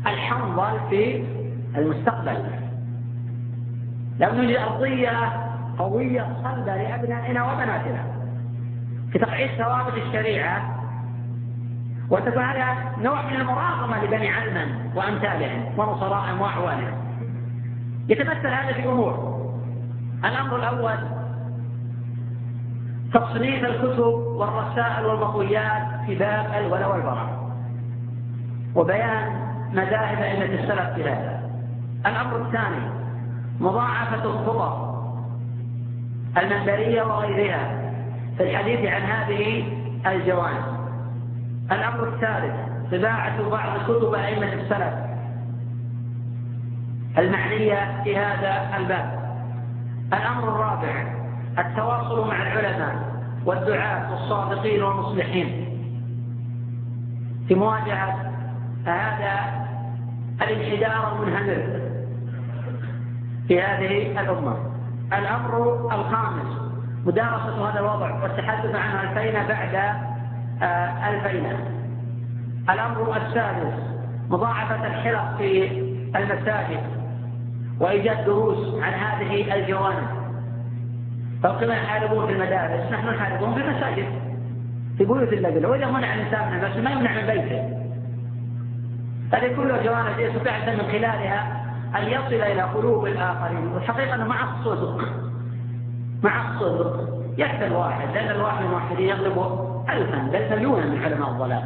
الحنظل في المستقبل. لو نجد أرضية قوية صلبة لأبنائنا وبناتنا في تقعيد ثوابت الشريعة وتكون هذا نوع من المراغمة لبني علما وأمثالهم ونصرائهم وأعوانهم. يتمثل هذا في أمور. الأمر الأول تصنيف الكتب والرسائل والمطويات في باب الولاء والبراء. وبيان مذاهب أئمة السلف في هذا الأمر الثاني مضاعفة الخطط المنبرية وغيرها في الحديث عن هذه الجوانب. الأمر الثالث طباعة بعض كتب أئمة السلف المعنية في هذا الباب. الأمر الرابع التواصل مع العلماء والدعاة والصادقين والمصلحين في مواجهة هذا الانحدار المنهمر في هذه الأمة. الأمر الخامس مدارسة هذا الوضع والتحدث عنه الفين بعد آه، الفينة الأمر السادس مضاعفة الحلق في المساجد وإيجاد دروس عن هذه الجوانب. فكما يحاربون في المدارس نحن نحاربهم في المساجد. في بيوت الله وإذا منع الإنسان من بس ما يمنع من بيته. هذه كلها جوانب يستطيع من خلالها أن يصل إلى قلوب الآخرين. والحقيقة أنه مع الصدق مع الصدق يكفي الواحد. لأن الواحد من الواحدين يغلب ألفا بل مليونا من علماء الضلال.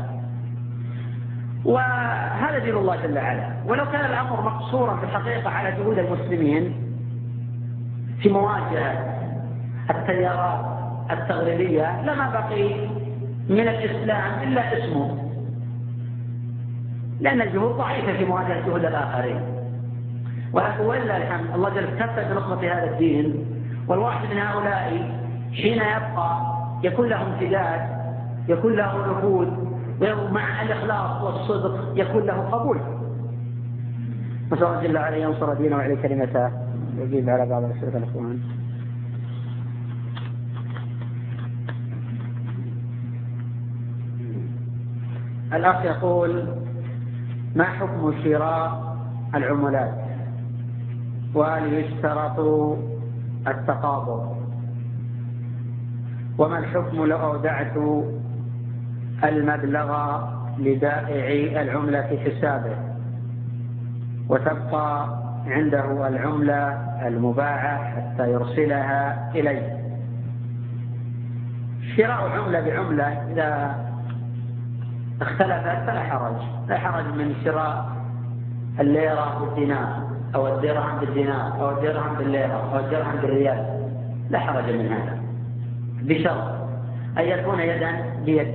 وهذا دين الله جل وعلا. ولو كان الأمر مقصورا في الحقيقة على جهود المسلمين في مواجهة التيارات التغريبية لما بقي من الإسلام إلا اسمه. لأن الجهود ضعيفة في مواجهة جهود الآخرين. ولله الحمد الله جل كفى بنصرة هذا الدين والواحد من هؤلاء حين يبقى يكون له امتداد يكون له نفوذ ومع الإخلاص والصدق يكون له قبول. نسأل الله جل وعلا ينصر دينه وعلي كلمته. ويجيب على بعض الأسئلة الإخوان. الأخ يقول ما حكم شراء العملات؟ وهل يشترط التقابض؟ وما الحكم لو أودعت المبلغ لبائع العملة في حسابه؟ وتبقى عنده العملة المباعة حتى يرسلها إليه. شراء عملة بعملة إذا اختلفت فلا حرج. لا حرج من شراء الليرة بالدينار أو الدرهم بالدينار أو الدرهم بالليرة أو الدرهم بالريال. لا حرج من هذا. بشرط أن يكون يدا بيد.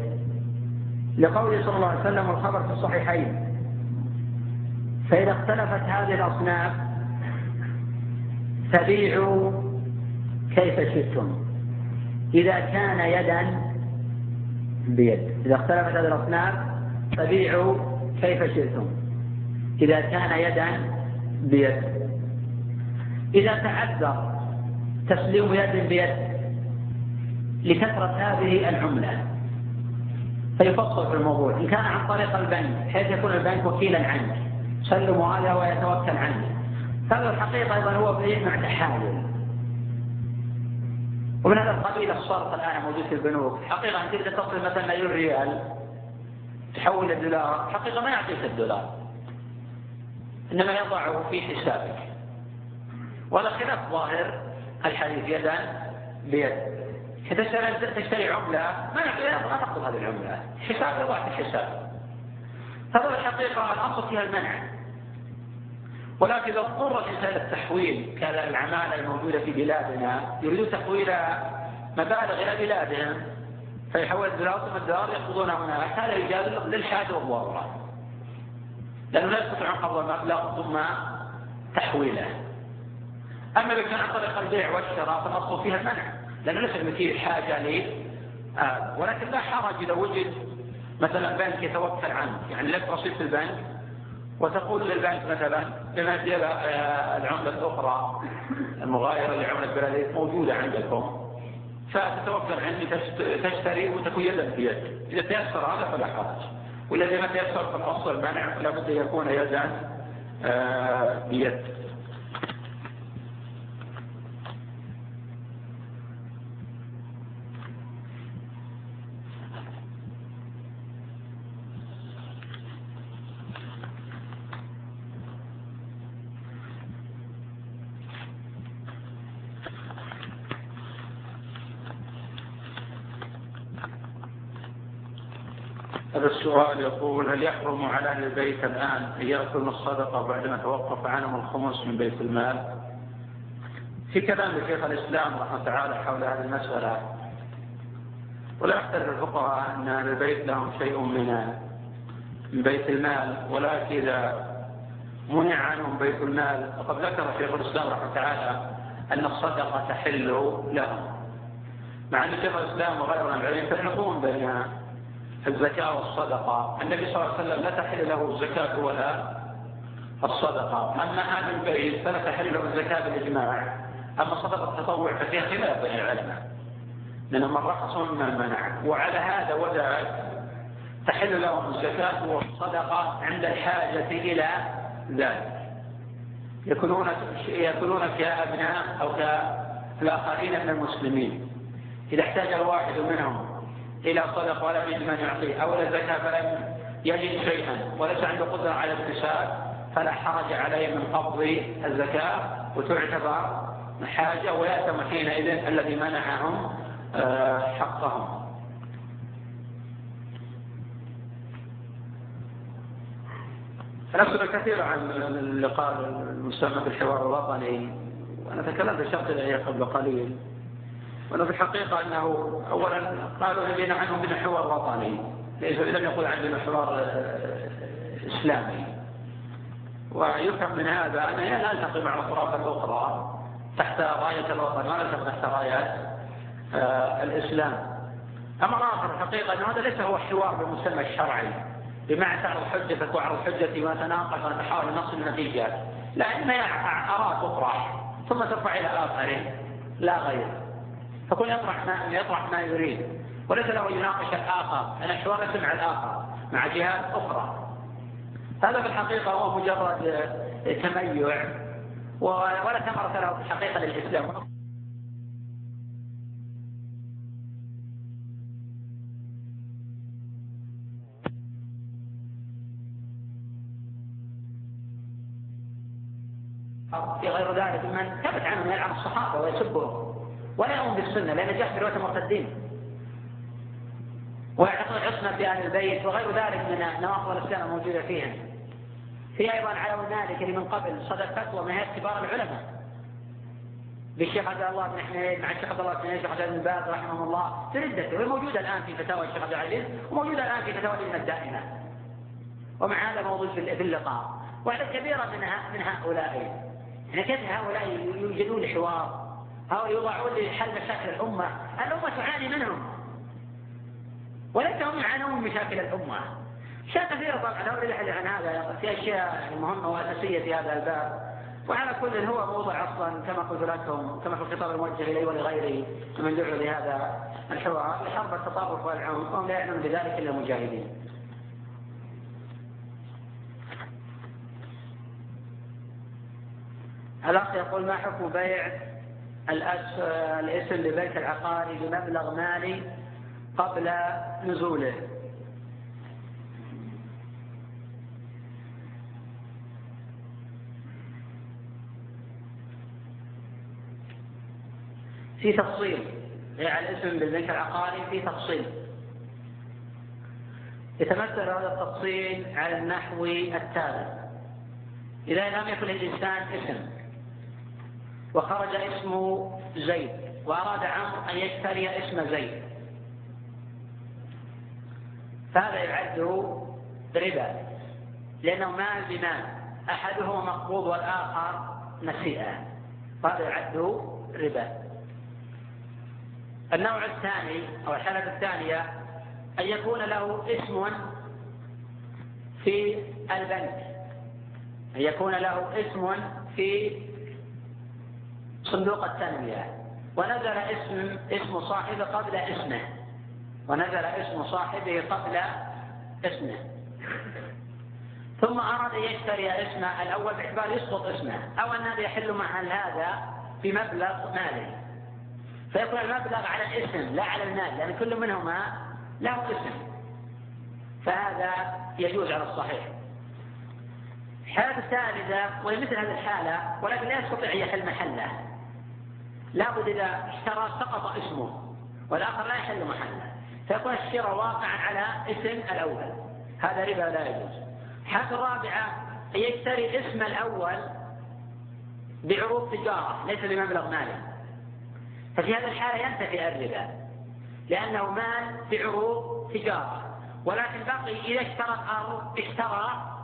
لقوله صلى الله عليه وسلم والخبر في الصحيحين فإذا اختلفت هذه الأصناف فبيعوا كيف شئتم. إذا كان يدا بيد. إذا اختلفت هذه الأصناف فبيعوا كيف شئتم. إذا كان يدا بيد. إذا تعذر تسليم يد بيد لكثرة هذه العملة. فيفصل في الموضوع. إن كان عن طريق البنك بحيث يكون البنك وكيلا عنك. سلم هذا ويتوكل عنك. هذا الحقيقة أيضا هو بيع مع تحايل. ومن هذا القبيل الصرف الآن موجود في البنوك. حقيقة أنت إذا تصل مثلا مليون ريال تحول الدولار. حقيقة ما يعطيك الدولار. إنما يضعه في حسابك. وهذا خلاف ظاهر. الحديث يدا بيد. إذا تشتري عملة ما ما تقبض هذه العملة. حساب يضع في الحساب. هذا الحقيقة الأصل فيها المنع. ولكن إذا اضطر الإنسان التحويل كالعمالة الموجودة في بلادنا يريدون تحويل مبالغ إلى بلادهم فيحول الدولار ثم الدولار يقبضونها هناك. هذا يجاز للحاجة والضرورة لأنه لا يستطيعون قبض المبلغ ثم تحويله. أما إذا كان عن طريق البيع والشراء فالأصل فيها المنع لأنه ليس المثير حاجة لي آه ولكن لا حرج إذا وجد مثلا بنك يتوكل عنه. يعني لك رصيد في البنك وتقول للبنك مثلا بما العملة الأخرى المغايرة لعملة بلدية موجودة عندكم فتتوكل عندي تشتري وتكون يدا بيد إذا تيسر هذا فلا حرج. والذي ما تيسر فالأصل المنع لابد أن يكون يدا آه، بيد السؤال يقول هل يحرم على أهل البيت الآن أن يأكلوا الصدقة بعدما توقف عنهم الخمس من بيت المال؟ في كلام لشيخ الإسلام رحمه الله تعالى حول هذه المسألة. ولا يختلف الفقهاء أن أهل البيت لهم شيء من من بيت المال. ولكن إذا منع عنهم بيت المال وقد ذكر شيخ الإسلام رحمه تعالى أن الصدقة تحل لهم. مع أن شيخ الإسلام وغيره من العلم يفرقون بين الزكاة والصدقة. النبي صلى الله عليه وسلم لا تحل له الزكاة ولا الصدقة. أما أهل البيت فلا تحل له الزكاة بالإجماع. أما صدقة التطوع ففيها خلاف بين العلماء. لأن من رخص من منع. وعلى هذا وذاك تحل لهم الزكاة والصدقة عند الحاجة إلى ذلك. يكونون يكونون كأبناء أو كالآخرين من المسلمين. إذا احتاج الواحد منهم إلى صدقة ولم يجد من يعطيه أو إلى زكاة فلم يجد شيئا وليس عنده قدرة على الاكتساب فلا حرج عليه من قبض الزكاة وتعتبر حاجة ويأتم حينئذ الذي منعهم آه، حقهم. نسأل كثيرا عن اللقاء المسمى بالحوار الوطني وأنا تكلمت الشرط قبل قليل. وأنه في الحقيقة أنه أولا قالوا لنا عنه من حوار وطني ليس لم يقول عندنا حوار آه، إسلامي ويفهم من هذا أننا نلتقي مع الأطراف الأخرى تحت راية الوطن نلتقي تحت راية آه، الإسلام. أمر آخر الحقيقة أن هذا ليس هو حوار بالمسمى الشرعي بمعنى تعرض حجتك وأعرض حجتي ونتناقش ونحاول نصل النتيجة. لا إنما آراء أخرى ثم ترفع إلى آخره لا غير فكل يطرح ما يطرح ما يريد. وليس له يناقش الآخر يتم مع الآخر مع جهات أخرى. هذا في الحقيقة هو مجرد تميع ولا ثمرة له في الحقيقة للإسلام. في غير ذلك من ثبت عنهم يلعن الصحابة ويسبهم. ولا يؤمن بالسنة لأن جاء في رواية المرتدين ويعتقد العصمة في أهل البيت وغير ذلك من نواقض الإسلام الموجودة فيها. في أيضا على اللي من قبل صدر فتوى من هيئة كبار العلماء. بالشيخ عبد الله بن حميد مع الشيخ عبد الله بن الشيخ عبد بن باز رحمه الله في ردته وهي موجودة الآن في فتاوى الشيخ عبد العزيز وموجودة الآن في فتاوى اللجنة الدائمة. ومع هذا موجود في اللقاء. وعدد كبيرة من من هؤلاء. يعني كيف هؤلاء يوجدون حوار؟ أو يوضعون لحل مشاكل الأمة. الأمة تعاني منهم. وليس هم يعانون من مشاكل الأمة. أشياء كثيرة طبعا. لا أريد عن هذا. في أشياء يعني مهمة وأساسية في هذا الباب. وعلى كل هو موضع أصلا كما قلت لكم كما في الخطاب الموجه إلي ولغيري من دعوا لهذا الحوار. لحرب التطرف والعنف وهم لا يعلمون بذلك إلا المجاهدين. الأخ يقول ما حكم بيع الاسم لبيت العقاري بمبلغ مالي قبل نزوله. في تفصيل. بيع الاسم بالبيت العقاري في تفصيل. يتمثل هذا التفصيل على النحو التالي إذا لم يكن للإنسان اسم. وخرج اسمه زيد وأراد عمرو أن يشتري اسم زيد. فهذا يعد ربا لأنه مال بمال أحدهما مقبوض والآخر نسيئة. فهذا يعد ربا. النوع الثاني أو الحالة الثانية أن يكون له اسم في البنك. أن يكون له اسم في صندوق التنمية. ونزل اسم اسم صاحبه قبل اسمه. ونزل اسم صاحبه قبل اسمه. ثم أراد أن يشتري اسمه الأول باعتبار يسقط اسمه. أو أن هذا يحل محل هذا بمبلغ مالي فيكون المبلغ على الاسم لا على المال لأن كل منهما له اسم. فهذا يجوز على الصحيح. الحالة الثالثة وهي مثل هذه الحالة ولكن لا يستطيع أن يحل محله. لابد إذا اشترى سقط اسمه والآخر لا يحل محله. فيكون الشراء واقعا على اسم الأول. هذا ربا لا يجوز. الحالة الرابعة يشتري اسم الأول بعروض تجارة ليس بمبلغ مالي. ففي هذه الحالة ينتفي الربا لأنه مال بعروض تجارة. ولكن بقي إذا اشترى الأرض اشترى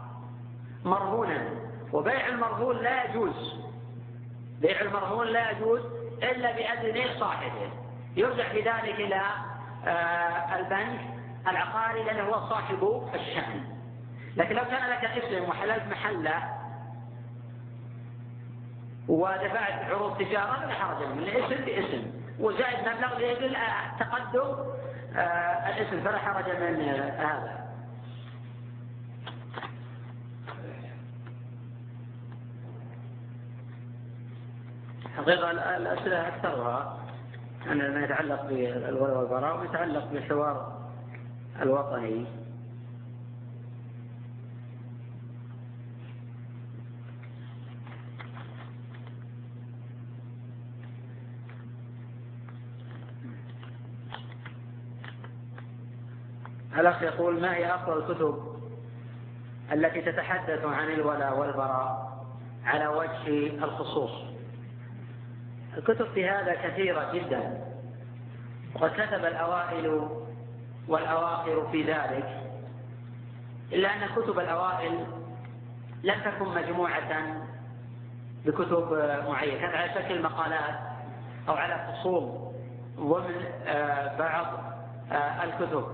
مرهونا. وبيع المرهون لا يجوز. بيع المرهون لا يجوز إلا بأذن صاحبه يرجع في ذلك إلى آه، البنك العقاري لأنه هو صاحب الشأن لكن لو كان لك اسم وحللت محله ودفعت عروض تجارة لا حرج من الاسم باسم وزائد مبلغ لأجل تقدم آه، الاسم فلا حرج من هذا. حقيقة الأسئلة أكثرها. أن ما يتعلق بالولاء والبراء ويتعلق بالحوار الوطني. الأخ يقول ما هي أفضل الكتب التي تتحدث عن الولاء والبراء على وجه الخصوص؟ الكتب في هذا كثيرة جدا. وقد كتب الأوائل والأواخر في ذلك إلا أن كتب الأوائل لم تكن مجموعة بكتب معينة كانت على شكل مقالات أو على فصول ضمن آه، بعض آه، الكتب.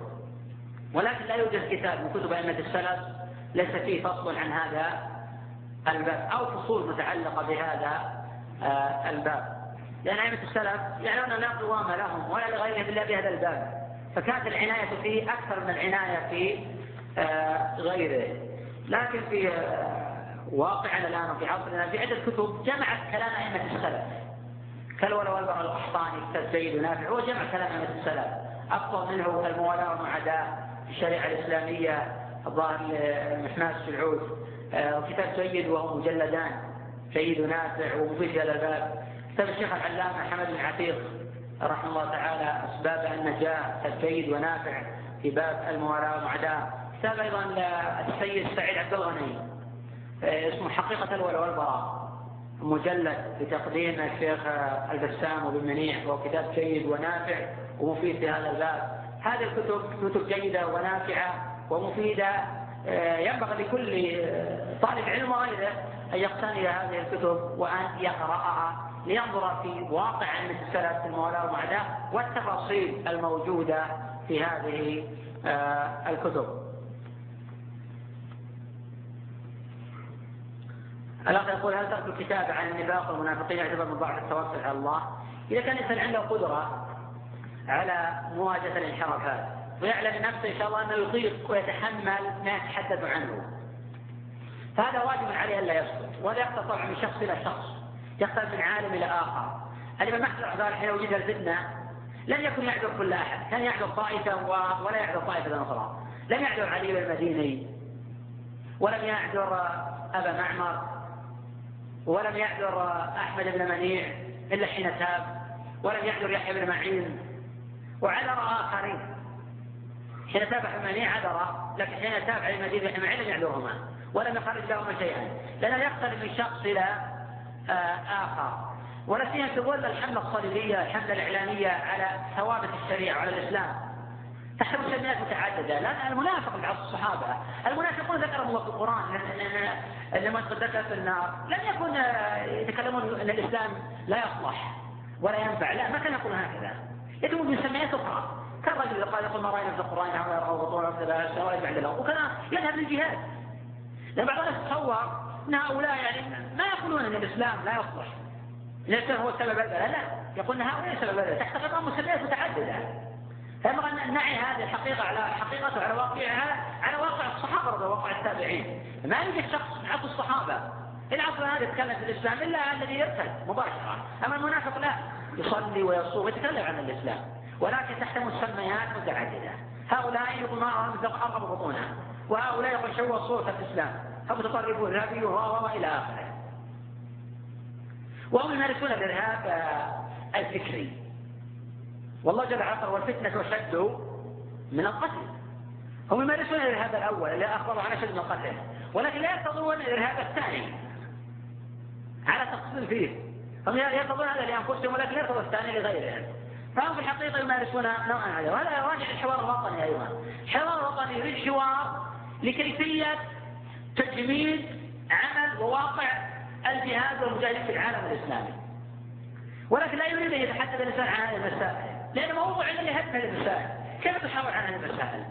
ولكن لا يوجد كتاب من كتب أئمة السلف ليس فيه فصل عن هذا الباب أو فصول متعلقة بهذا آه، الباب. لأن أئمة السلف يعلمون لا قوام لهم ولا لغيرهم إلا بهذا الباب. فكانت العناية فيه أكثر من العناية في آه، غيره. لكن في آه، واقعنا الآن وفي عصرنا في عدة كتب جمعت كلام أئمة السلف. كالولا والبراء القحطاني كتاب سيد ونافع هو جمع كلام أئمة السلف. أفضل منه الموالاة والمعاداة الشريعة الإسلامية الظاهر محماد السعود آه، وكتاب سيد وهو مجلدان. سيد نافع ومفيد هذا الباب كتاب الشيخ العلامة حمد بن عتيق رحمه الله تعالى أسباب النجاة السيد ونافع في باب الموالاة والمعداة كتاب أيضا السيد سعيد عبد الغني آه، اسمه حقيقة الولاء والبراء مجلد بتقديم الشيخ البسام وبن منيع وهو كتاب سيد ونافع ومفيد في هذا الباب. هذه الكتب كتب جيدة ونافعة ومفيدة آه، ينبغي لكل آه، طالب علم وغيره أن يقتني هذه الكتب وأن يقرأها لينظر في واقع في الموالاه والمعاداه والتفاصيل الموجودة في هذه آه، الكتب. الأخ يقول هل ترك الكتاب عن النفاق والمنافقين يعتبر من ضعف التوكل على الله؟ إذا كان الإنسان عنده قدرة على مواجهة الانحرافات ويعلم نفسه إن شاء الله أنه يطيق ويتحمل ما يتحدث عنه. فهذا واجب عليه ألا يسكت ولا طبعا من شخص إلى شخص. يختلف من عالم إلى آخر. الإمام أحمد رحمه حين وجد الفتنة لم يكن يعذر كل أحد. كان يعذر طائفة ولا يعذر طائفة أخرى. لم يعذر علي بن المديني ولم يعذر أبا معمر ولم يعذر أحمد بن منيع إلا حين تاب ولم يعذر يحيى بن معين. وعذر آخرين. حين تاب حماني عذر لكن حين تاب على المدينة حماني لم يعذرهما ولم يخرج لهما شيئا. لأنه يختلف من شخص إلى آخر في ظل الحملة الصليبية الحملة الإعلامية على ثوابت الشريعة وعلى الإسلام تحت مسميات متعددة لأن المنافق بعض الصحابة المنافقون ذكرهم الله في القرآن لما ذكر في النار لم يكن آه، يتكلمون أن الإسلام لا يصلح ولا ينفع لا ما كان يقول هكذا يدعو بمسميات أخرى كالرجل اللي قال يقول ما رأينا في القرآن نحن يرغب بطول ولا بعد له وكان يذهب للجهاد لأن بعض الناس تصور إن هؤلاء يعني ما يقولون أن الإسلام لا يصلح. ليس هو سبب البلاء. لا. يقول إن هؤلاء سبب البلاء. تحت خطاب مسميات متعددة. فينبغي أن نعي هذه الحقيقة على حقيقته على واقعها على واقع الصحابة رضي واقع التابعين. ما يوجد شخص من عصر الصحابه العصر هذا يتكلم في الإسلام إلا الذي يرتد مباشرة. أما المنافق لا. يصلي ويصوم ويتكلم عن الإسلام. ولكن تحت مسميات متعددة. هؤلاء يقول ما ارغب بطونها. وهؤلاء يقول شو صورة الإسلام. فمتطرفون ارهابي والى آخره. وهم يمارسون الإرهاب الفكري. والله جل وعلا والفتنة أشد من القتل. هم يمارسون الإرهاب الأول اللي أخبروا عن أشد من القتل ولكن لا يرتضون الإرهاب الثاني على تقصير فيه. هم يرتضون هذا لأنفسهم ولكن لا يرتضون الثاني لغيرهم فهم في الحقيقة يمارسون نوعا هذا. وهذا يراجع الحوار الوطني أيضا. الحوار الوطني يريد حوار لكيفية تجميد عمل وواقع الجهاد والمجاهدين في العالم الإسلامي. ولكن لا يريد أن يتحدث الإنسان عن هذه المسائل لأن موضوع الذي هدف هذه المسائل. كيف تحاور عن هذه المسائل؟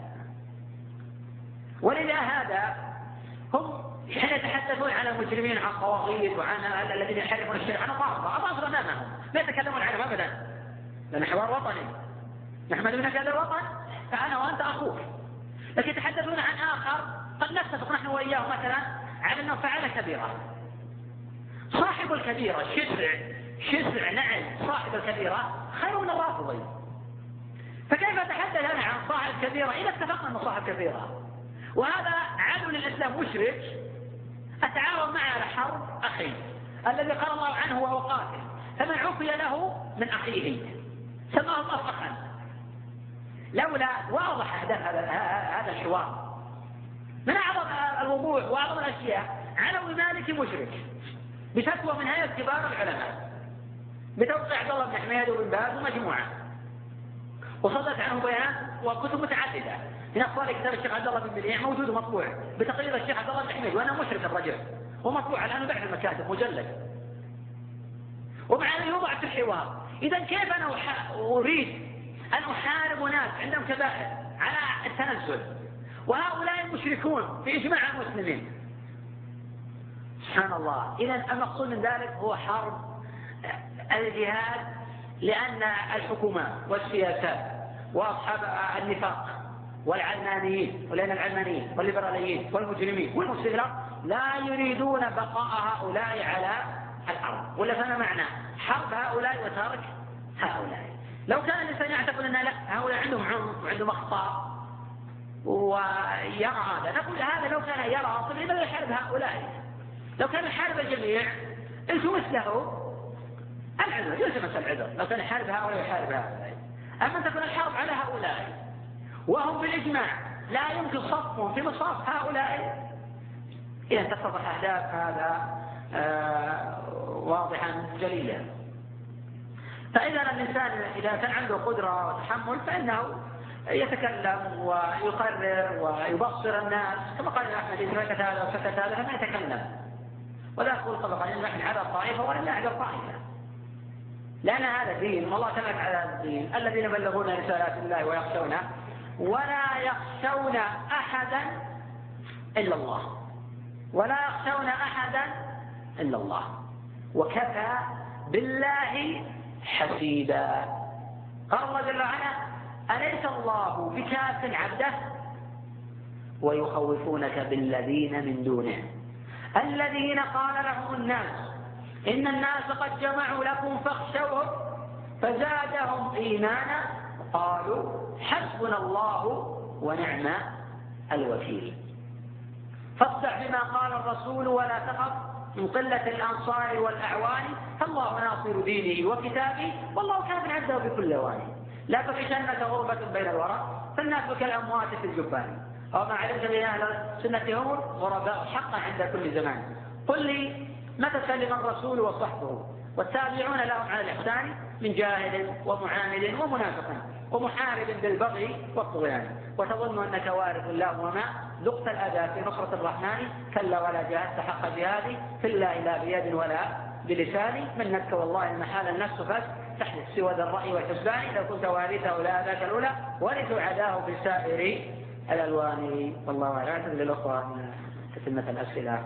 ولذا هذا هم حين يتحدثون عن المجرمين عن الطواغيت وعن الذين يحرفون الشرع عن الرافضة الرافضة أمامهم لا يتكلمون عنهم أبدا. لأن حوار وطني. نحمد منك هذا الوطن فأنا وأنت أخوك. لكن يتحدثون عن آخر قد نتفق نحن وإياه مثلا على أنه فعل كبيرة صاحب الكبيرة شسع شسع نعم صاحب الكبيرة خير من الرافضين فكيف أتحدث أنا عن صاحب كبيرة؟ إذا اتفقنا أنه صاحب كبيرة. وهذا عدو للاسلام مشرك. أتعاون معه على حرب أخي. الذي قال الله عنه وهو قاتل فمن عفي له من أخيه سماه الله لولا واضح هذا هذا الحوار. من أعظم الوضوح وأعظم الأشياء علو مالك مشرك. بفتوى من هيئه كبار العلماء. بتوقيع عبد الله بن حميد وابن باز ومجموعة. وصدرت عنه بيان وكتب متعددة. من أخبار كتاب الشيخ عبد الله بن بديع موجود ومطبوع. بتقرير الشيخ عبد الله بن حميد وأنا مشرك الرجل. ومطبوع الآن بعد المكاتب مجلد. ومع ذلك يوضع في الحوار إذا كيف أنا أريد أن أحارب ناس عندهم كبائر على التنزل؟ وهؤلاء المشركون في إجماع المسلمين. سبحان الله. إذا المقصود من ذلك هو حرب الجهاد لأن الحكومات والسياسات وأصحاب النفاق والعلمانيين ولأن العلمانيين والليبراليين والمجرمين والمستثمرين لا يريدون بقاء هؤلاء على الأرض. ولا فما معنى حرب هؤلاء وترك هؤلاء؟ لو كان الإنسان يعتقد أن لا هؤلاء عندهم عنف وعندهم أخطاء ويرى هذا نقول هذا لو كان يرى طيب لماذا يحارب هؤلاء؟ لو كان يحارب الجميع التمس له العذر مسألة العذر. لو كان يحارب هؤلاء يحارب هؤلاء. أما تكون الحرب على هؤلاء وهم بالإجماع لا يمكن صفهم في مصاف هؤلاء. إذا تتضح أهداف هذا آه واضحا جليا فإذا الإنسان إذا كان عنده قدرة وتحمل فإنه يتكلم ويقرر ويبصر الناس كما قال أحمد إذا سكت هذا وسكت هذا فما يتكلم. ولا يقول طبقا إن نحن على الطائفة ولا نحن الطائفة لأن هذا دين والله تمت على الدين الذين يبلغون رسالات الله ويخشونه ولا يخشون أحدا إلا الله. ولا يخشون أحدا إلا الله. وكفى بالله حسيبا. قال الله جل وعلا أليس الله بكاف عبده؟ ويخوفونك بالذين من دونه. الذين قال لهم الناس إن الناس قد جمعوا لكم فاخشوهم فزادهم إيمانا قالوا حسبنا الله ونعم الوكيل. فاصدع بما قال الرسول ولا تخف من قلة الأنصار والأعوان فالله ناصر دينه وكتابه والله كان عبده بكل أوان لا تخشنك غربة بين الورى فالناس كالأموات في الجبان وما علمت بأن أهل السنة هم غرباء حقا عند كل زمان. قل لي متى سلم الرسول وصحبه؟ والتابعون لهم على الإحسان من جاهل ومعاند ومنافق ومحارب بالبغي والطغيان. وتظن أنك وارث الله وما ذقت الأذى في نصرة الرحمن كلا ولا جاهدت حق جهادي في الله لا بيد ولا بلساني. منك والله المحال النفس فس تحدث سوى ذا الرأي والحسبان لو كنت وارثه لا ذاك الأولى ورثوا عداه في سائر الألوان. والله أعلم. للأخوة تتمة الأسئلة.